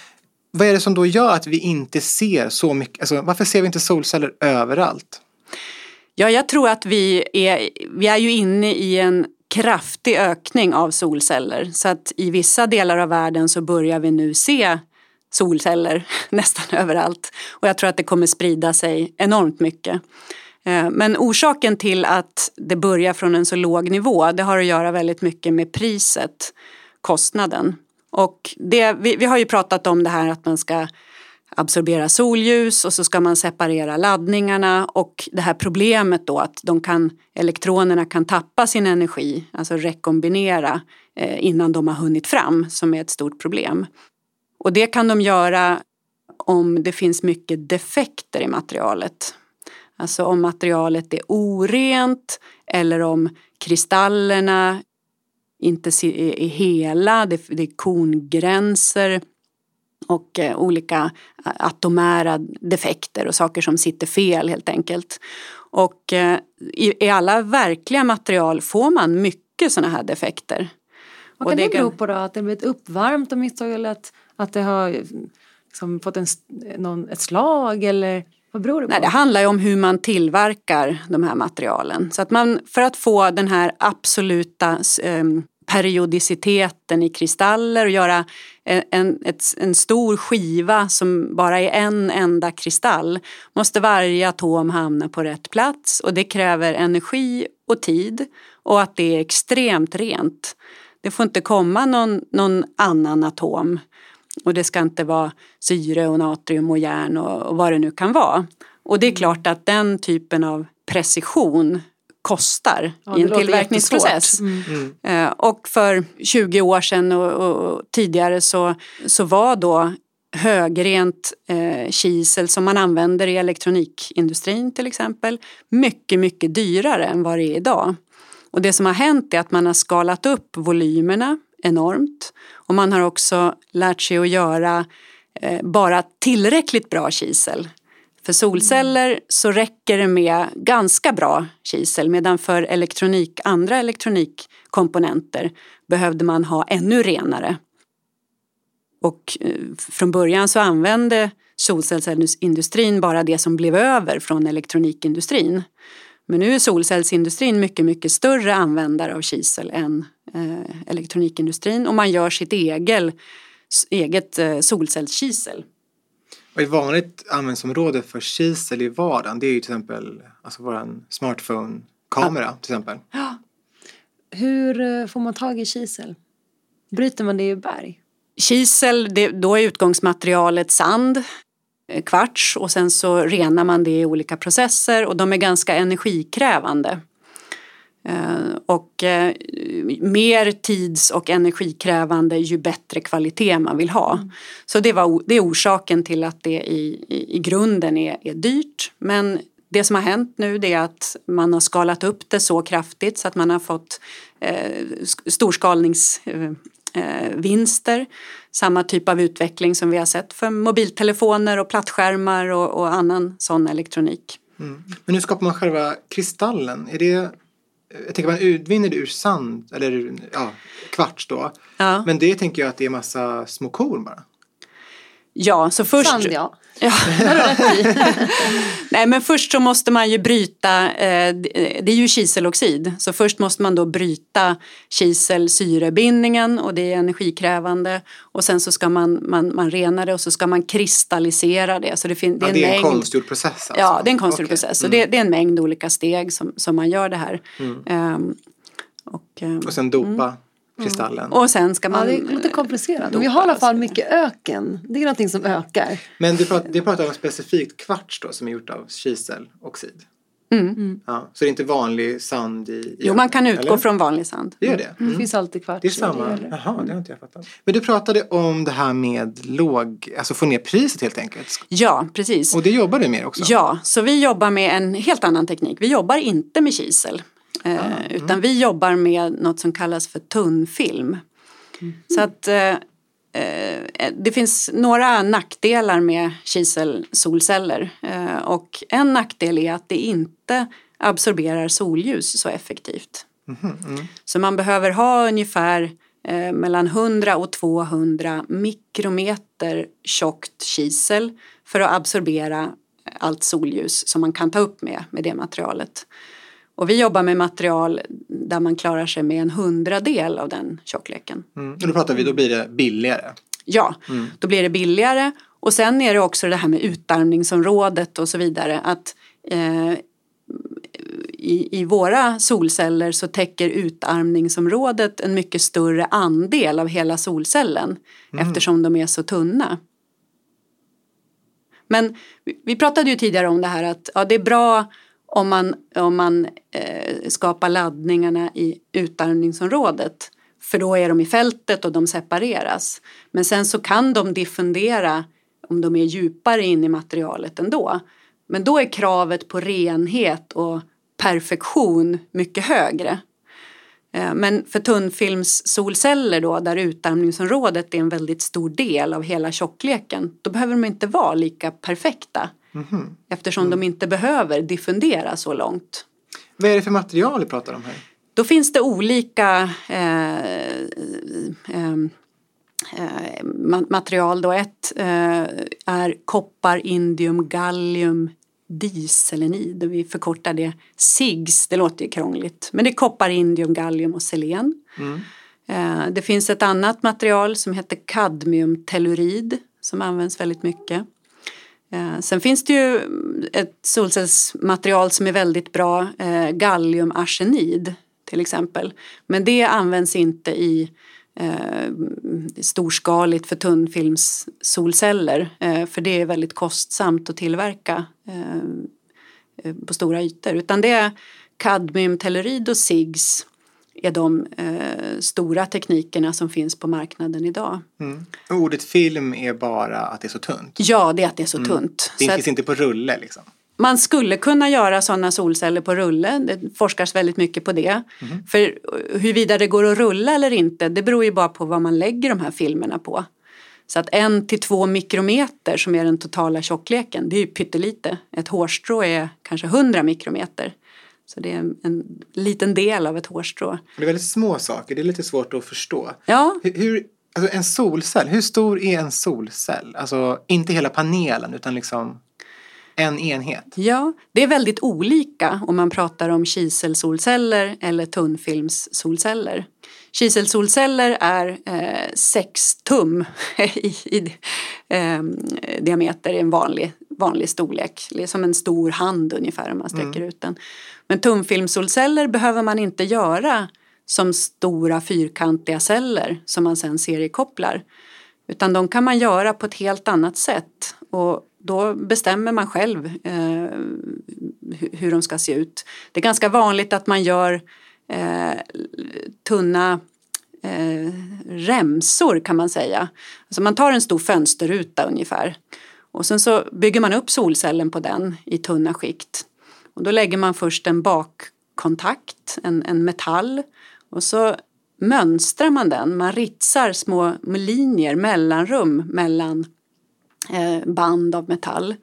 vad är det som då gör att vi inte ser så mycket, alltså, varför ser vi inte solceller överallt? Ja, jag tror att vi är, vi är ju inne i en kraftig ökning av solceller. Så att i vissa delar av världen så börjar vi nu se solceller nästan överallt. Och jag tror att det kommer sprida sig enormt mycket. Eh, men orsaken till att det börjar från en så låg nivå det har att göra väldigt mycket med priset, kostnaden. Och det, vi, vi har ju pratat om det här att man ska absorbera solljus och så ska man separera laddningarna och det här problemet då att de kan, elektronerna kan tappa sin energi, alltså rekombinera eh, innan de har hunnit fram som är ett stort problem. Och det kan de göra om det finns mycket defekter i materialet. Alltså om materialet är orent eller om kristallerna inte är hela, det är kongränser och eh, olika atomära defekter och saker som sitter fel helt enkelt. Och eh, i, alla verkliga material får man mycket sådana här defekter. Vad kan det, det bero på då? Att det blivit uppvärmt av misstag eller att, att det har liksom fått en, någon, ett slag eller vad beror det på? Nej, det handlar ju om hur man tillverkar de här materialen. Så att man, för att få den här absoluta um, periodiciteten i kristaller och göra en, ett, en stor skiva som bara är en enda kristall måste varje atom hamna på rätt plats och det kräver energi och tid och att det är extremt rent. Det får inte komma någon, någon annan atom och det ska inte vara syre och natrium och järn och, och vad det nu kan vara. Och det är klart att den typen av precision kostar ja, i en tillverkningsprocess. Mm. Mm. Och för 20 år sedan och, och, tidigare så, så var då högrent eh, kisel som man använder i elektronikindustrin till exempel mycket, mycket dyrare än vad det är idag. Och det som har hänt är att man har skalat upp volymerna enormt och man har också lärt sig att göra eh, bara tillräckligt bra kisel för solceller så räcker det med ganska bra kisel medan för elektronik, andra elektronikkomponenter behövde man ha ännu renare. Och eh, från början så använde solcellsindustrin bara det som blev över från elektronikindustrin. Men nu är solcellsindustrin mycket, mycket större användare av kisel än eh, elektronikindustrin och man gör sitt egen, eget eh, solcellskisel. Och ett vanligt användningsområde för kisel i vardagen det är ju till exempel alltså vår smartphone-kamera ja. till exempel. Ja. Hur eh, får man tag i kisel? Bryter man det i berg? Kisel, det, då är utgångsmaterialet sand, kvarts och sen så renar man det i olika processer och de är ganska energikrävande. Eh, och eh, mer tids och energikrävande ju bättre kvalitet man vill ha. Mm. Så det, var, det är orsaken till att det i, i, i grunden är, är dyrt. Men det som har hänt nu är att man har skalat upp det så kraftigt så att man har fått eh, storskalningsvinster. Eh, Samma typ av utveckling som vi har sett för mobiltelefoner och plattskärmar och, och annan sån elektronik. Mm. Men hur skapar man själva kristallen? Är det jag tänker man utvinner det ur sand eller ja, kvarts då. Ja. Men det tänker jag att det är massa små korn bara. Ja, så först... Sand ja. Ja. Nej men först så måste man ju bryta, eh, det är ju kiseloxid, så först måste man då bryta kiselsyrebindningen och det är energikrävande och sen så ska man, man, man rena det och så ska man kristallisera det. Så det, fin- det är, ja, det är en, mängd... konstgjord process alltså. Ja, det är en konstgjord okay. process. Så mm. det, det, är en mängd olika steg som, som man gör det här. Mm. Um, och, um, och sen dopa. Mm kristallen. Och sen ska man... Ja, det är lite komplicerat. Vi har i alla fall mycket öken. Det är någonting som ökar. Men du pratar, du pratar om specifikt kvarts då som är gjort av kiseloxid. Mm. Mm. Ja, så det är inte vanlig sand i, Jo, man kan utgå eller? från vanlig sand. Det är det? Mm. Det finns alltid kvarts. Det är samma? Jaha, det har inte jag fattat. Men du pratade om det här med låg, alltså få ner priset helt enkelt. Ja, precis. Och det jobbar du med också? Ja, så vi jobbar med en helt annan teknik. Vi jobbar inte med kisel. Eh, mm. Utan vi jobbar med något som kallas för tunnfilm. Mm. Så att eh, eh, det finns några nackdelar med kiselsolceller. Eh, och en nackdel är att det inte absorberar solljus så effektivt. Mm. Så man behöver ha ungefär eh, mellan 100 och 200 mikrometer tjockt kisel för att absorbera allt solljus som man kan ta upp med, med det materialet. Och vi jobbar med material där man klarar sig med en hundradel av den tjockleken. Mm. Och då pratar vi, då blir det billigare. Ja, mm. då blir det billigare. Och sen är det också det här med utarmningsområdet och så vidare. Att eh, i, i våra solceller så täcker utarmningsområdet en mycket större andel av hela solcellen mm. eftersom de är så tunna. Men vi pratade ju tidigare om det här att ja, det är bra om man, om man eh, skapar laddningarna i utarmningsområdet. För då är de i fältet och de separeras. Men sen så kan de diffundera om de är djupare in i materialet ändå. Men då är kravet på renhet och perfektion mycket högre. Eh, men för tunnfilmssolceller då, där utarmningsområdet är en väldigt stor del av hela tjockleken, då behöver de inte vara lika perfekta. Mm. Eftersom de inte behöver diffundera så långt. Vad är det för material vi pratar om här? Då finns det olika eh, eh, eh, material. Då. Ett eh, är koppar, indium, gallium, diselenid. Vi förkortar det SIGS, det låter ju krångligt. Men det är koppar, indium, gallium och selen. Mm. Eh, det finns ett annat material som heter kadmiumtellurid som används väldigt mycket. Eh, sen finns det ju ett solcellsmaterial som är väldigt bra, eh, galliumarsenid till exempel. Men det används inte i eh, storskaligt för tunnfilmssolceller eh, för det är väldigt kostsamt att tillverka eh, eh på stora ytor. Utan det är kadmium, tellurid och SIGS är de eh, stora teknikerna som finns på marknaden idag. Mm. Ordet film är bara att det är så tunt? Ja, det är att det är så mm. tunt. Det finns inte på rulle liksom? Man skulle kunna göra sådana solceller på rulle. Det forskas väldigt mycket på det. Mm. För huruvida det går att rulla eller inte det beror ju bara på vad man lägger de här filmerna på. Så att en till två mikrometer som är den totala tjockleken det är ju pyttelite. Ett hårstrå är kanske hundra mikrometer. Så det är en, en, liten del av ett hårstrå. Det är väldigt små saker, det är lite svårt att förstå. Ja. Hur, hur, alltså en solcell, hur stor är en solcell? Alltså inte hela panelen utan liksom en enhet? Ja, det är väldigt olika om man pratar om kiselsolceller eller tunnfilmssolceller. Kiselsolceller är eh, 6 tum i, i eh, diameter, en vanlig, vanlig storlek. Det är som en stor hand ungefär om man sträcker mm. ut den. Men tumfilmsolceller behöver man inte göra som stora fyrkantiga celler som man sen seriekopplar. Utan de kan man göra på ett helt annat sätt. Och då bestämmer man själv eh, hur de ska se ut. Det är ganska vanligt att man gör eh, tunna eh, remsor kan man säga. Alltså man tar en stor fönsterruta ungefär och sen så bygger man upp solcellen på den i tunna skikt. Och då lägger man först en bakkontakt, en, en metall och så mönstrar man den. Man ritsar små linjer, mellanrum mellan Eh, band av metall.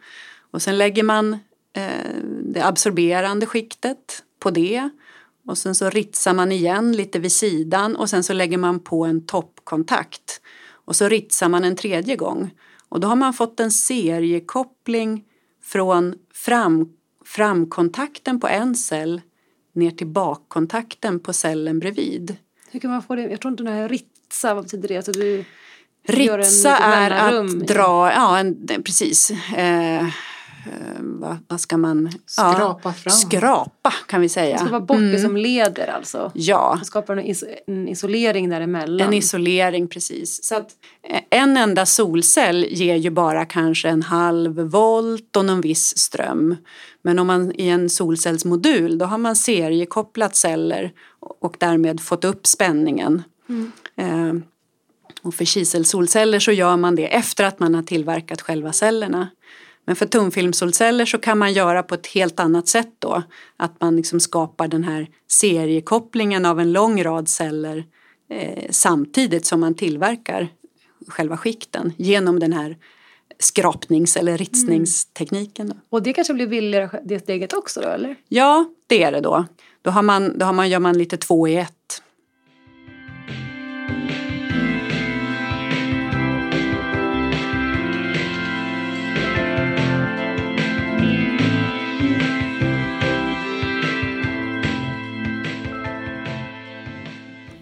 Och sen lägger man eh, det absorberande skiktet på det och sen så ritsar man igen lite vid sidan och sen så lägger man på en toppkontakt och så ritsar man en tredje gång och då har man fått en seriekoppling från fram, framkontakten på en cell ner till bakkontakten på cellen bredvid. Hur kan man få det? Jag tror inte den här ritsa, vad betyder det? Alltså du Ritsa är att dra, ja en, precis. Eh, vad, vad, ska man... Skrapa ja, fram. Skrapa kan vi säga. Det ska vara bort mm. det som leder alltså. Ja. Man skapar en, is en isolering däremellan. En isolering precis. Så att eh, en enda solcell ger ju bara kanske en halv volt och någon viss ström. Men om man i en solcellsmodul då har man seriekopplat celler och därmed fått upp spänningen. Mm. Eh, och för kiselsolceller så gör man det efter att man har tillverkat själva cellerna. Men för tunnfilmssolceller så kan man göra på ett helt annat sätt då. Att man liksom skapar den här seriekopplingen av en lång rad celler eh, samtidigt som man tillverkar själva skikten genom den här skrapnings eller ritsningstekniken. Då. Och det kanske blir billigare det steget också då eller? Ja, det är det då. Då, har man, då har man, gör man lite två i ett.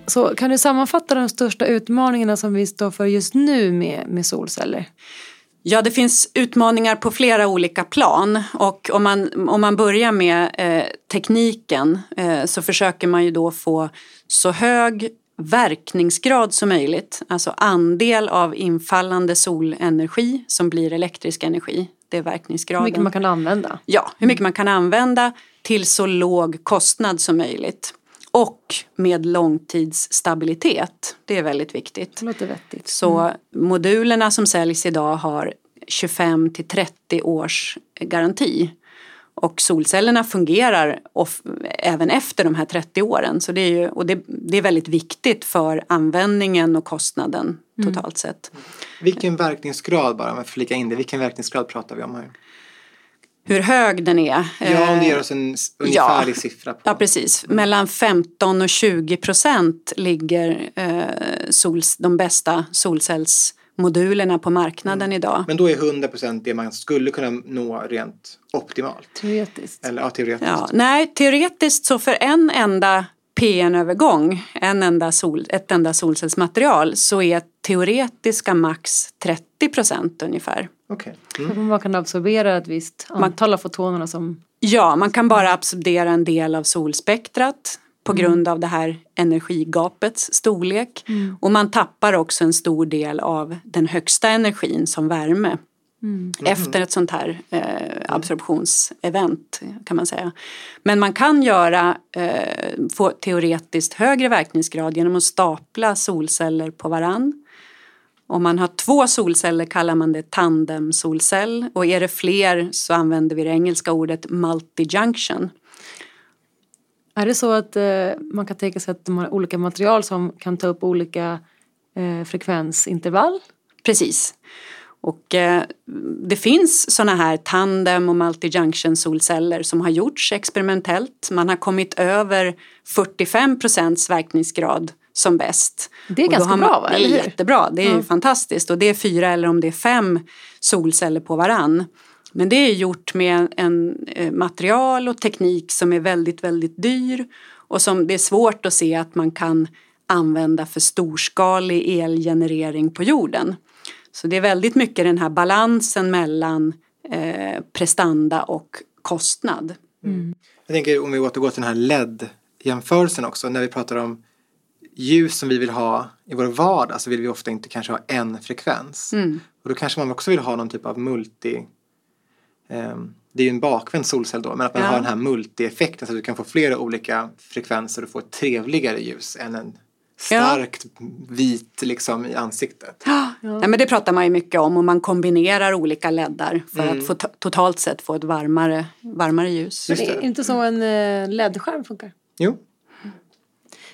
Så kan du sammanfatta de största utmaningarna som vi står för just nu med, med solceller? Ja, det finns utmaningar på flera olika plan och om man, om man börjar med eh, tekniken eh, så försöker man ju då få så hög verkningsgrad som möjligt, alltså andel av infallande solenergi som blir elektrisk energi. Det är verkningsgraden. Hur mycket man kan använda. Ja, hur mycket man kan använda till så låg kostnad som möjligt. Och med långtidsstabilitet. Det är väldigt viktigt. Det låter vettigt. Så mm. modulerna som säljs idag har 25 till 30 års garanti. Och solcellerna fungerar off, även efter de här 30 åren. Så det är, ju, och det, det är väldigt viktigt för användningen och kostnaden mm. totalt sett. Vilken verkningsgrad, bara om jag flika in det, vilken verkningsgrad pratar vi om här? Hur hög den är. Ja, om du ger oss en ungefärlig ja, siffra. På. Ja, precis. Mellan 15 och 20 procent ligger eh, sols, de bästa solcellsmodulerna på marknaden mm. idag. Men då är 100 procent det man skulle kunna nå rent optimalt? Teoretiskt. Eller, ja, teoretiskt. Ja, nej, teoretiskt så för en enda PN-övergång, en enda sol, ett enda solcellsmaterial, så är teoretiska max 30 procent ungefär. Okay. Mm. Man kan absorbera ett visst antal av fotonerna som... Ja, man kan bara absorbera en del av solspektrat på mm. grund av det här energigapets storlek. Mm. Och man tappar också en stor del av den högsta energin som värme. Mm. Efter ett sånt här eh, absorptionsevent kan man säga. Men man kan göra, eh, få teoretiskt högre verkningsgrad genom att stapla solceller på varann. Om man har två solceller kallar man det tandemsolcell och är det fler så använder vi det engelska ordet multi-junction. Är det så att eh, man kan tänka sig att de har olika material som kan ta upp olika eh, frekvensintervall? Precis. Och eh, det finns sådana här tandem och multi-junction solceller som har gjorts experimentellt. Man har kommit över 45 procents verkningsgrad som bäst. Det är ganska man, bra va? Det är jättebra, det är mm. fantastiskt och det är fyra eller om det är fem solceller på varann. Men det är gjort med en eh, material och teknik som är väldigt, väldigt dyr och som det är svårt att se att man kan använda för storskalig elgenerering på jorden. Så det är väldigt mycket den här balansen mellan eh, prestanda och kostnad. Mm. Jag tänker om vi återgår till den här LED-jämförelsen också när vi pratar om ljus som vi vill ha i vår vardag så vill vi ofta inte kanske ha en frekvens. Mm. Och då kanske man också vill ha någon typ av multi eh, det är ju en bakvänd solcell då, men att man ja. har den här multieffekten så att du kan få flera olika frekvenser och få ett trevligare ljus än en starkt ja. vit liksom i ansiktet. Ja. ja. men det pratar man ju mycket om och man kombinerar olika leddar för mm. att få totalt sett få ett varmare, varmare ljus. Just det. det är inte så en eh, LED-skärm funkar? Jo.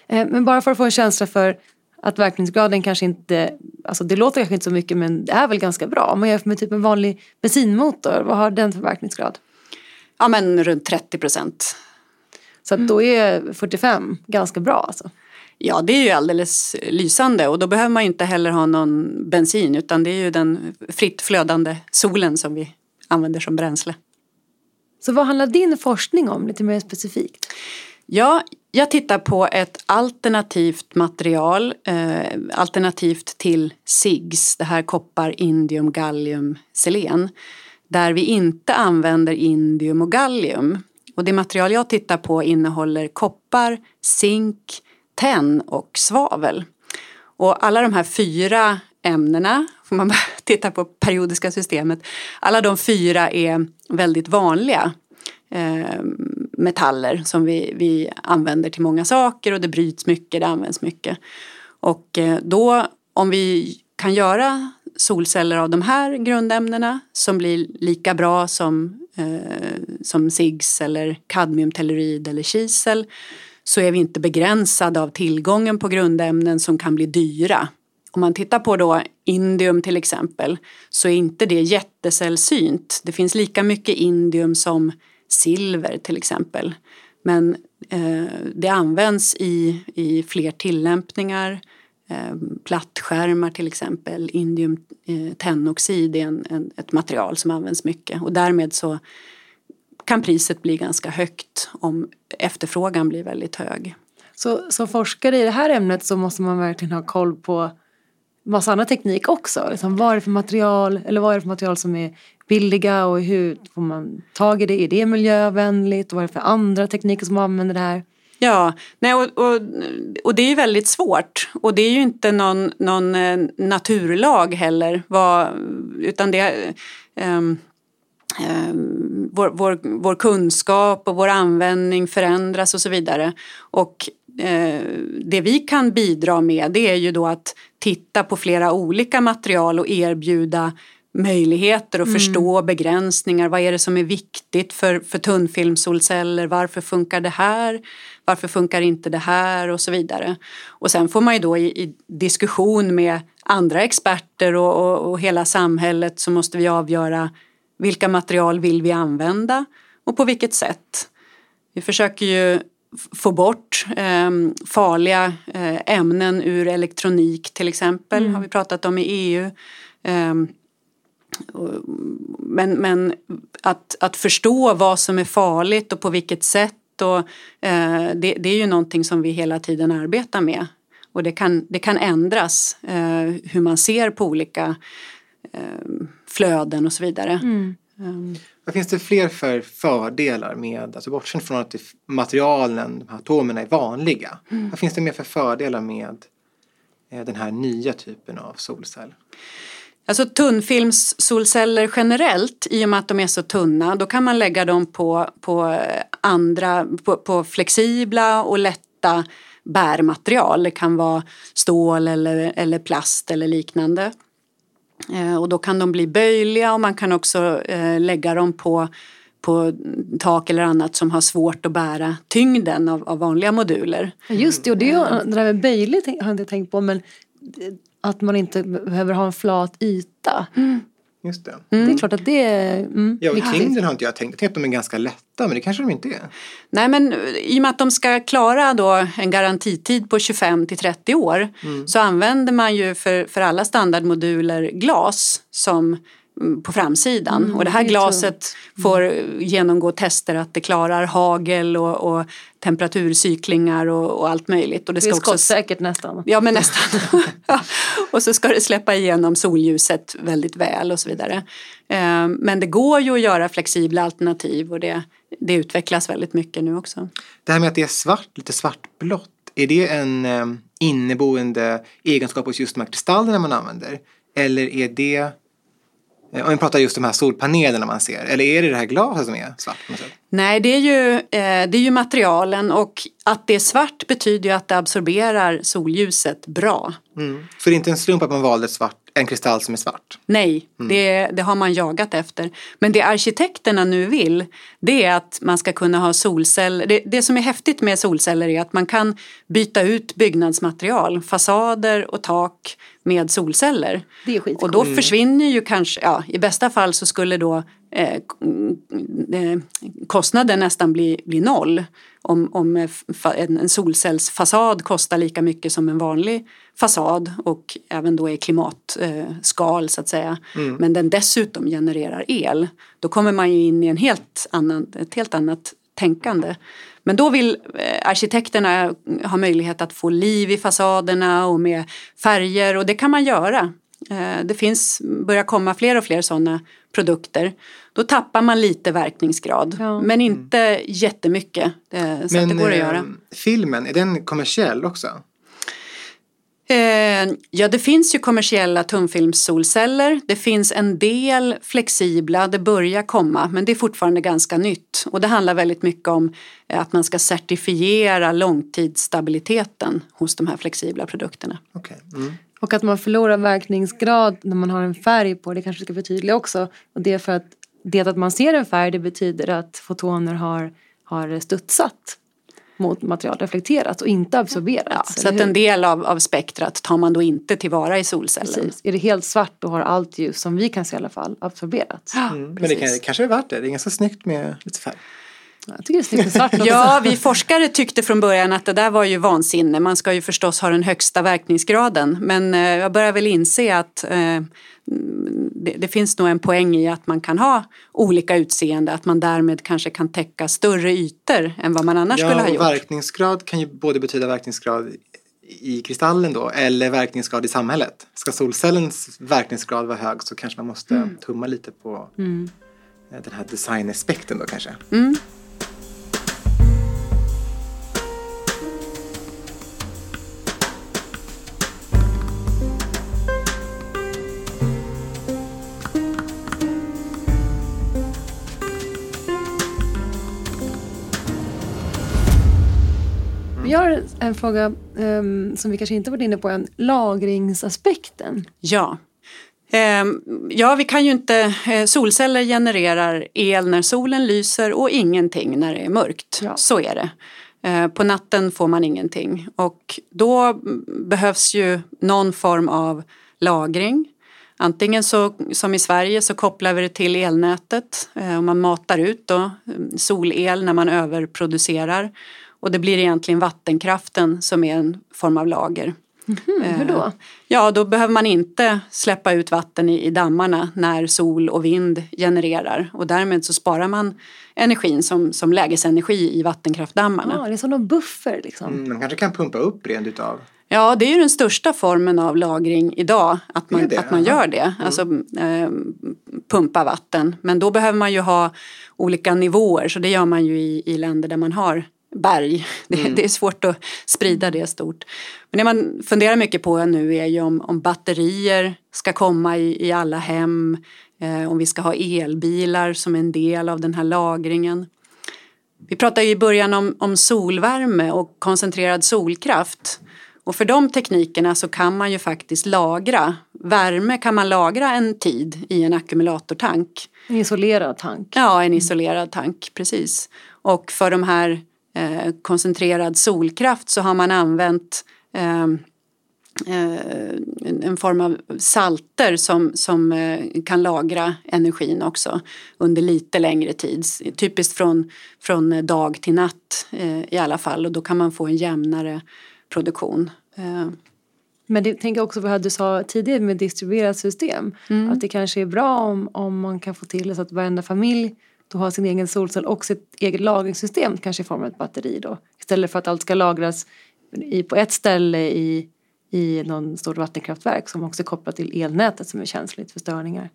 Eh, men bara för att få en känsla för att verkningsgraden kanske inte, alltså det låter kanske inte så mycket men det är väl ganska bra. Om man jämför med typ en vanlig bensinmotor, vad har den för verkningsgrad? Ja men runt 30 procent. Så att då är 45 ganska bra alltså? Ja, det är ju alldeles lysande och då behöver man inte heller ha någon bensin utan det är ju den fritt flödande solen som vi använder som bränsle. Så vad handlar din forskning om lite mer specifikt? Ja, jag tittar på ett alternativt material, eh, alternativt till SIGS, det här koppar, indium, gallium, selen, där vi inte använder indium och gallium. Och det material jag tittar på innehåller koppar, zink, tenn och svavel. Och alla de här fyra ämnena, får man titta på periodiska systemet, alla de fyra är väldigt vanliga eh, metaller som vi, vi använder till många saker och det bryts mycket, det används mycket. Och eh, då om vi kan göra solceller av de här grundämnena som blir lika bra som, eh, som SIGS eller kadmiumtellurid eller kisel så är vi inte begränsade av tillgången på grundämnen som kan bli dyra. Om man tittar på då indium till exempel så är inte det jättesällsynt. Det finns lika mycket indium som silver till exempel. Men eh, det används i, i fler tillämpningar. Eh, plattskärmar till exempel, indium eh, tennoxid är en, en, ett material som används mycket och därmed så kan priset bli ganska högt om efterfrågan blir väldigt hög. Så som forskare i det här ämnet så måste man verkligen ha koll på massa annan teknik också. Liksom, vad är det för material, eller vad är det för material som är billiga och hur får man tag i det? Är det miljövänligt? Och vad är det för andra tekniker som använder det här? Ja, nej, och, och, och det är ju väldigt svårt. Och det är ju inte någon, någon eh, naturlag heller. Vad, utan det um, um, vår, vår, vår kunskap och vår användning förändras och så vidare. Och uh, det vi kan bidra med det är ju då att titta på flera olika material och erbjuda möjligheter och mm. förstå begränsningar. Vad är det som är viktigt för, för tunnfilmsolceller? Varför funkar det här? Varför funkar inte det här? Och så vidare. Och sen får man ju då i, i diskussion med andra experter och, och, och, hela samhället så måste vi avgöra vilka material vill vi använda och på vilket sätt. Vi försöker ju få bort eh, farliga eh, ämnen ur elektronik till exempel, mm. har vi pratat om i EU. Eh, men, men att, att förstå vad som är farligt och på vilket sätt och, eh, det, det, är ju någonting som vi hela tiden arbetar med. Och det kan, det kan ändras eh, hur man ser på olika eh, flöden och så vidare. Mm. Um. Vad finns det fler för fördelar med, alltså bortsett från att materialen, de här atomerna är vanliga. Mm. Vad finns det mer för fördelar med eh, den här nya typen av solcell? Alltså tunnfilmssolceller generellt, i och med att de är så tunna, då kan man lägga dem på, på andra, på, på flexibla och lätta bärmaterial. Det kan vara stål eller, eller plast eller liknande. Eh, och då kan de bli böjliga och man kan också eh, lägga dem på, på tak eller annat som har svårt att bära tyngden av, av vanliga moduler. Just det, och det, det där med böjligt har jag inte tänkt på men att man inte behöver ha en flat yta. Mm. Just det. Mm. Det är klart att det är mm, Ja, och tyngden har inte jag tänkt. Jag tänkte att de är ganska lätta, men det kanske de inte är. Nej, men i och med att de ska klara då en garantitid på 25 till 30 år mm. så använder man ju för, för alla standardmoduler glas som på framsidan. Mm, och det här glaset mm. får genomgå tester att det klarar hagel och, och temperaturcyklingar och, och, allt möjligt. Och det, ska det är skottsäkert nästan. Ja men nästan. och så ska det släppa igenom solljuset väldigt väl och så vidare. Eh, men det går ju att göra flexibla alternativ och det, det utvecklas väldigt mycket nu också. Det här med att det är svart, lite svartblått, är det en eh, inneboende egenskap hos just de här kristallerna man använder? Eller är det om vi pratar just de här solpanelerna man ser, eller är det det här glaset som är svart? Nej, det är, ju, eh, det är ju materialen och att det är svart betyder ju att det absorberar solljuset bra. Mm. Så det är inte en slump att man valde svart, en kristall som är svart? Nej, mm. det, det har man jagat efter. Men det arkitekterna nu vill, det är att man ska kunna ha solceller. Det, det som är häftigt med solceller är att man kan byta ut byggnadsmaterial, fasader och tak med solceller. Det är skitcoolt. Och då försvinner ju kanske, ja i bästa fall så skulle då eh, eh kostnaden nästan bli, bli noll. Om, om en, en solcellsfasad kostar lika mycket som en vanlig fasad och även då är klimatskal eh, så att säga. Mm. Men den dessutom genererar el. Då kommer man ju in i en helt annan, ett helt annat tänkande. Men då vill eh, arkitekterna ha möjlighet att få liv i fasaderna och med färger och det kan man göra. Eh, det finns, börjar komma fler och fler sådana produkter. Då tappar man lite verkningsgrad ja. men inte mm. jättemycket. Så men, det går att göra. Filmen, är den kommersiell också? Eh, ja, det finns ju kommersiella tunnfilmssolceller. Det finns en del flexibla, det börjar komma, men det är fortfarande ganska nytt. Och det handlar väldigt mycket om eh, att man ska certifiera långtidsstabiliteten hos de här flexibla produkterna. Okay. Mm. Och att man förlorar verkningsgrad när man har en färg på, det kanske ska förtydliga också. Och det är för att det att man ser en färg, det betyder att fotoner har, har studsat mot material reflekterat och inte absorberats. Ja, så att en del av, av spektrat tar man då inte tillvara i solcellen. Precis. Är det helt svart då har allt ljus som vi kan se i alla fall absorberats. Mm. Men det, kan, det kanske är värt det, det är ganska snyggt med lite färg. Jag tycker det är snyggt med svart också. Ja, vi forskare tyckte från början att det där var ju vansinne. Man ska ju förstås ha den högsta verkningsgraden. Men eh, jag börjar väl inse att eh, det, det, finns nog en poäng i att man kan ha olika utseende. Att man därmed kanske kan täcka större ytor än vad man annars ja, skulle ha gjort. Verkningsgrad kan ju både betyda verkningsgrad i kristallen då eller verkningsgrad i samhället. Ska solcellens verkningsgrad vara hög så kanske man måste mm. tumma lite på mm. den här designaspekten då kanske. Mm. Jag har en fråga um, som vi kanske inte varit inne på än. Lagringsaspekten. Ja. Um, ja, vi kan ju inte... Uh, solceller genererar el när solen lyser och ingenting när det är mörkt. Ja. Så är det. Uh, på natten får man ingenting och då behövs ju någon form av lagring. Antingen så, som i Sverige så kopplar vi det till elnätet och man matar ut då solel när man överproducerar. Och det blir egentligen vattenkraften som är en form av lager. Mm, hur då? Ja, då behöver man inte släppa ut vatten i, i dammarna när sol och vind genererar och därmed så sparar man energin som, som lägesenergi i vattenkraftdammarna. Ja, det är som en buffer liksom. Mm, man kanske kan pumpa upp rent utav Ja, det är ju den största formen av lagring idag, att man, att man gör det. Mm. Alltså eh, pumpa vatten. Men då behöver man ju ha olika nivåer, så det gör man ju i, i länder där man har berg. Det, mm. det, är svårt att sprida det stort. Men det man funderar mycket på nu är ju om, om batterier ska komma i, i alla hem. Eh, om vi ska ha elbilar som en del av den här lagringen. Vi pratade i början om, om solvärme och koncentrerad solkraft. Och för de teknikerna så kan man ju faktiskt lagra. Värme kan man lagra en tid i en ackumulatortank. En isolerad tank? Ja, en isolerad tank, precis. Och för de här eh, koncentrerad solkraft så har man använt eh, eh, en form av salter som, som eh, kan lagra energin också under lite längre tid. Typiskt från, från dag till natt i alla fall och då kan man få en jämnare produktion. Men det tänker också på vad du sa tidigare med distribuerat system. Mm. Att det kanske är bra om, om man kan få till det så att varenda familj då har sin egen solcell och sitt eget lagringssystem kanske i form av ett batteri då. Istället för att allt ska lagras i, på ett ställe i, i någon stort vattenkraftverk som också är kopplat till elnätet som är känsligt för störningar.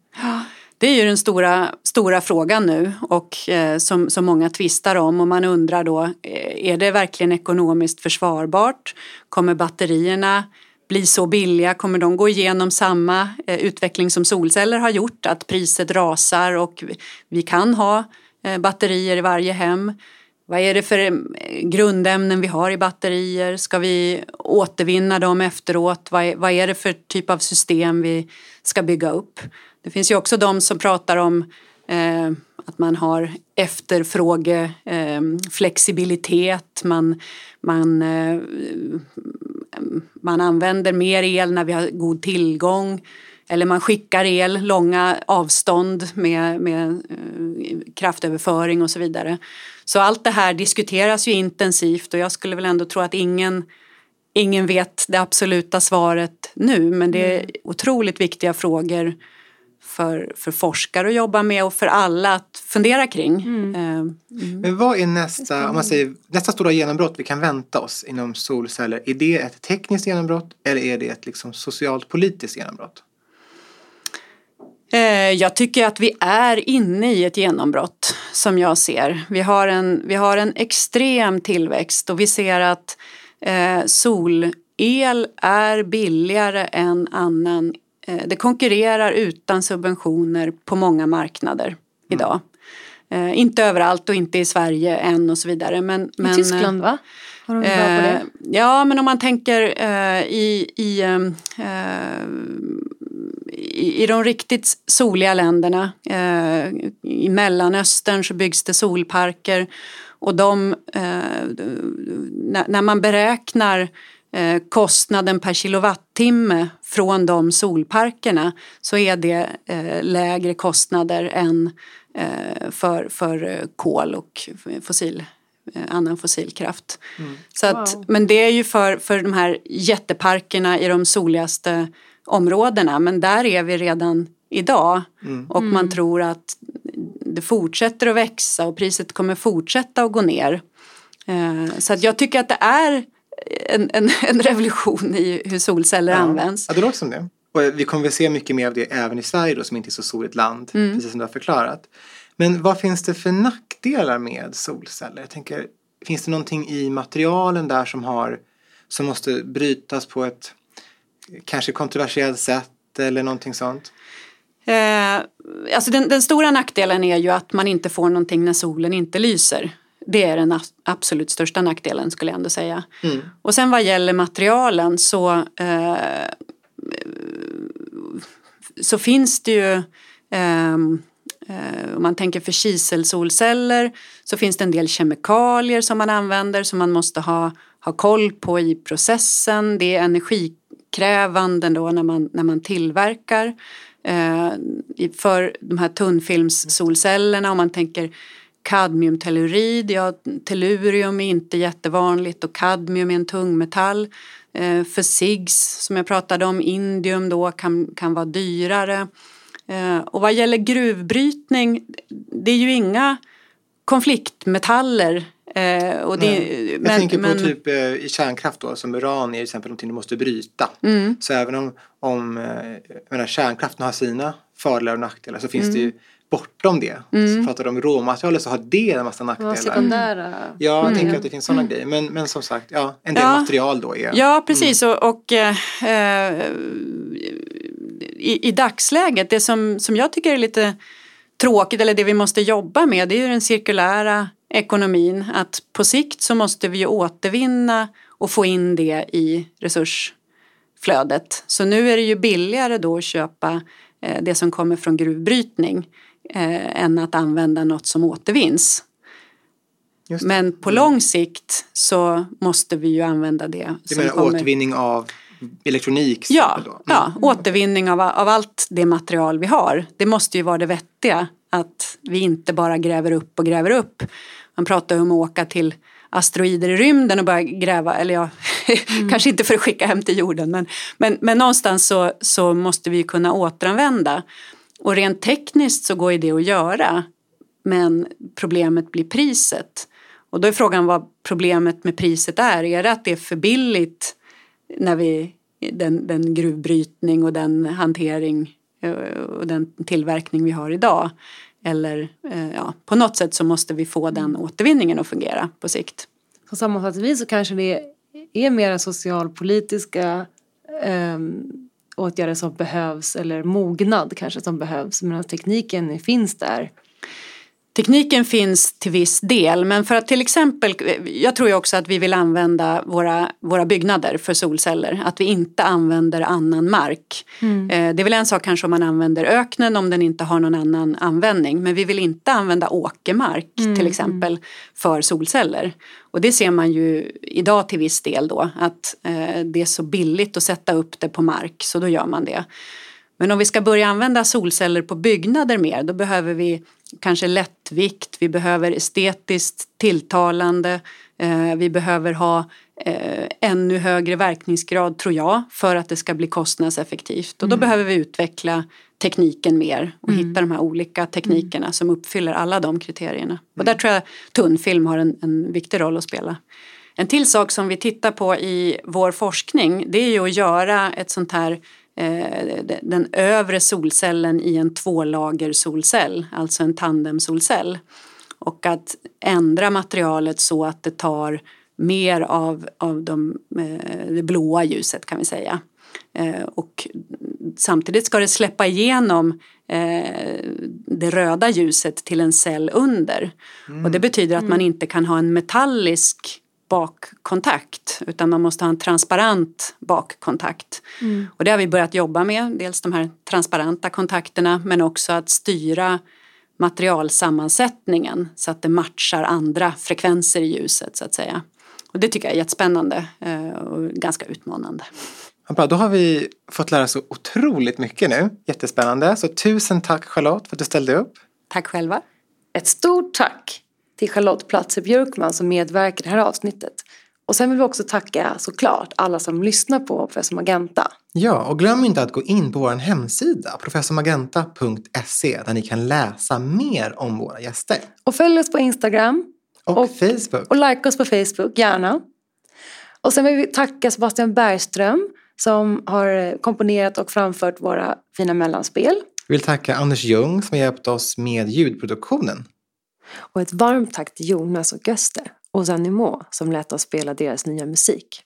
Det är ju den stora, stora frågan nu och eh, som, som många tvistar om och man undrar då eh, är det verkligen ekonomiskt försvarbart? Kommer batterierna bli så billiga? Kommer de gå igenom samma eh, utveckling som solceller har gjort? Att priset rasar och vi kan ha eh, batterier i varje hem. Vad är det för eh, grundämnen vi har i batterier? Ska vi återvinna dem efteråt? Vad är, vad är det för typ av system vi ska bygga upp? Det finns ju också de som pratar om eh, att man har efterfrågeflexibilitet, eh, man, man eh, man använder mer el när vi har god tillgång eller man skickar el långa avstånd med, med eh, kraftöverföring och så vidare. Så allt det här diskuteras ju intensivt och jag skulle väl ändå tro att ingen, ingen vet det absoluta svaret nu men det är mm. otroligt viktiga frågor för, för forskare att jobba med och för alla att fundera kring. Mm. Eh, mm. Men vad är nästa, om man säger, nästa stora genombrott vi kan vänta oss inom solceller? Är det ett tekniskt genombrott eller är det ett liksom socialt politiskt genombrott? Eh, jag tycker att vi är inne i ett genombrott som jag ser. Vi har en, vi har en extrem tillväxt och vi ser att eh, solel är billigare än annan det konkurrerar utan subventioner på många marknader mm. idag. Mm. inte överallt och inte i Sverige än och så vidare. Men, I men, Tyskland va? Har de bra på det? Ja men om man tänker i, i, i, i de riktigt soliga länderna i Mellanöstern så byggs det solparker och de, när man beräknar eh, kostnaden per kilowattimme från de solparkerna så är det eh, lägre kostnader än eh, för, för kol och fossil, eh, annan fossilkraft. Mm. Så att, wow. Men det är ju för, för de här jätteparkerna i de soligaste områdena men där är vi redan idag mm. och man mm. tror att det fortsätter att växa och priset kommer fortsätta att gå ner. Eh, så att jag tycker att det är en, en, en revolution i hur solceller ja. används. Ja, det låter som det. Och vi kommer väl se mycket mer av det även i Sverige då som inte är så soligt land, mm. precis som du har förklarat. Men vad finns det för nackdelar med solceller? Jag tänker, finns det någonting i materialen där som har som måste brytas på ett kanske kontroversiellt sätt eller någonting sånt? Eh, alltså den, den, stora nackdelen är ju att man inte får någonting när solen inte lyser. Det är den absolut största nackdelen skulle jag ändå säga. Mm. Och sen vad gäller materialen så, eh, så finns det ju ehm, eh, om man tänker för kiselsolceller så finns det en del kemikalier som man använder som man måste ha, ha koll på i processen. Det är energikrävande då när man, när man tillverkar. Eh, för de här tunnfilmssolcellerna om man tänker kadmiumtellurid, ja tellurium är inte jättevanligt och kadmium är en tungmetall. Eh, för SIGS som jag pratade om, indium då kan, kan vara dyrare. Eh, och vad gäller gruvbrytning, det är ju inga konfliktmetaller Eh, det, jag men, tänker på men... typ eh, i kärnkraft då, som uran är till exempel någonting du måste bryta. Mm. Så även om, om eh, menar, kärnkraften har sina fördelar och nackdelar så finns mm. det ju bortom det. Mm. Så pratar du om råmaterialet så har det en massa nackdelar. Sekundära. Ja, jag mm. tänker att det finns sådana grejer. Men, men som sagt, ja, en del ja. material då är... Ja, precis. Mm. Och, och eh, i, i dagsläget, det som, som jag tycker är lite tråkigt eller det vi måste jobba med det är ju den cirkulära ekonomin att på sikt så måste vi ju återvinna och få in det i resursflödet. Så nu är det ju billigare då att köpa eh, det som kommer från gruvbrytning eh, än att använda något som återvinns. Men på mm. lång sikt så måste vi ju använda det. Du menar kommer... återvinning av elektronik? Ja, mm. ja återvinning av, av allt det material vi har. Det måste ju vara det vettiga. Att vi inte bara gräver upp och gräver upp man pratar om att åka till asteroider i rymden och börja gräva, eller ja, mm. kanske inte för att skicka hem till jorden men, men, men någonstans så, så måste vi kunna återanvända. Och rent tekniskt så går ju det att göra men problemet blir priset. Och då är frågan vad problemet med priset är. Är det att det är för billigt när vi, den, den gruvbrytning och den hantering eh, och den tillverkning vi har idag? Eller eh, ja, på något sätt så måste vi få den återvinningen att fungera på sikt. Så sammanfattningsvis så kanske det är mera socialpolitiska eh, åtgärder som behövs eller mognad kanske som behövs medan tekniken finns där. Tekniken finns till viss del men för att till exempel, jag tror ju också att vi vill använda våra, våra byggnader för solceller, att vi inte använder annan mark. Mm. Eh, det är väl en sak kanske om man använder öknen om den inte har någon annan användning men vi vill inte använda åkermark mm. till exempel för solceller. Och det ser man ju idag till viss del då att eh, det är så billigt att sätta upp det på mark så då gör man det. Men om vi ska börja använda solceller på byggnader mer då behöver vi kanske lättvikt, vi behöver estetiskt tilltalande, eh, vi behöver ha eh, ännu högre verkningsgrad tror jag för att det ska bli kostnadseffektivt och då mm. behöver vi utveckla tekniken mer och mm. hitta de här olika teknikerna mm. som uppfyller alla de kriterierna. Och där mm. tror jag tunnfilm har en, en viktig roll att spela. En till sak som vi tittar på i vår forskning det är ju att göra ett sånt här den övre solcellen i en tvålager solcell, alltså en tandemsolcell. Och att ändra materialet så att det tar mer av, av de, eh, det blåa ljuset kan vi säga. Eh, och samtidigt ska det släppa igenom det röda ljuset till en cell under. Mm. Och det betyder att man mm. inte kan ha en metallisk bakkontakt utan man måste ha en transparent bakkontakt. Mm. Och det har vi börjat jobba med, dels de här transparenta kontakterna men också att styra materialsammansättningen så att det matchar andra frekvenser i ljuset så att säga. Och det tycker jag är jättespännande eh, och ganska utmanande. bra, då har vi fått lära oss så otroligt mycket nu. Jättespännande. Så tusen tack Charlotte för att du ställde upp. Tack själva. Ett stort tack till Charlotte Platzer Björkman som medverkar i det här avsnittet. Och sen vill vi också tacka såklart alla som lyssnar på Professor Magenta. Ja, och glöm inte att gå in på vår hemsida professormagenta.se där ni kan läsa mer om våra gäster. Och följ oss på Instagram. Och, och Facebook. Och like oss på Facebook, gärna. Och sen vill vi tacka Sebastian Bergström som har komponerat och framfört våra fina mellanspel. Vi vill tacka Anders Ljung som har hjälpt oss med ljudproduktionen. Och ett varmt tack till Jonas och Göster och Zanimo som lät oss spela deras nya musik.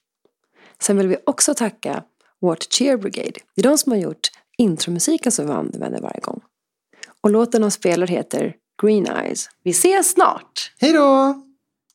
Sen vill vi också tacka What Cheer Brigade. Det är de som har gjort intromusiken som vi använder varje gång. Och låten de spelar heter Green Eyes. Vi ses snart! Hej då!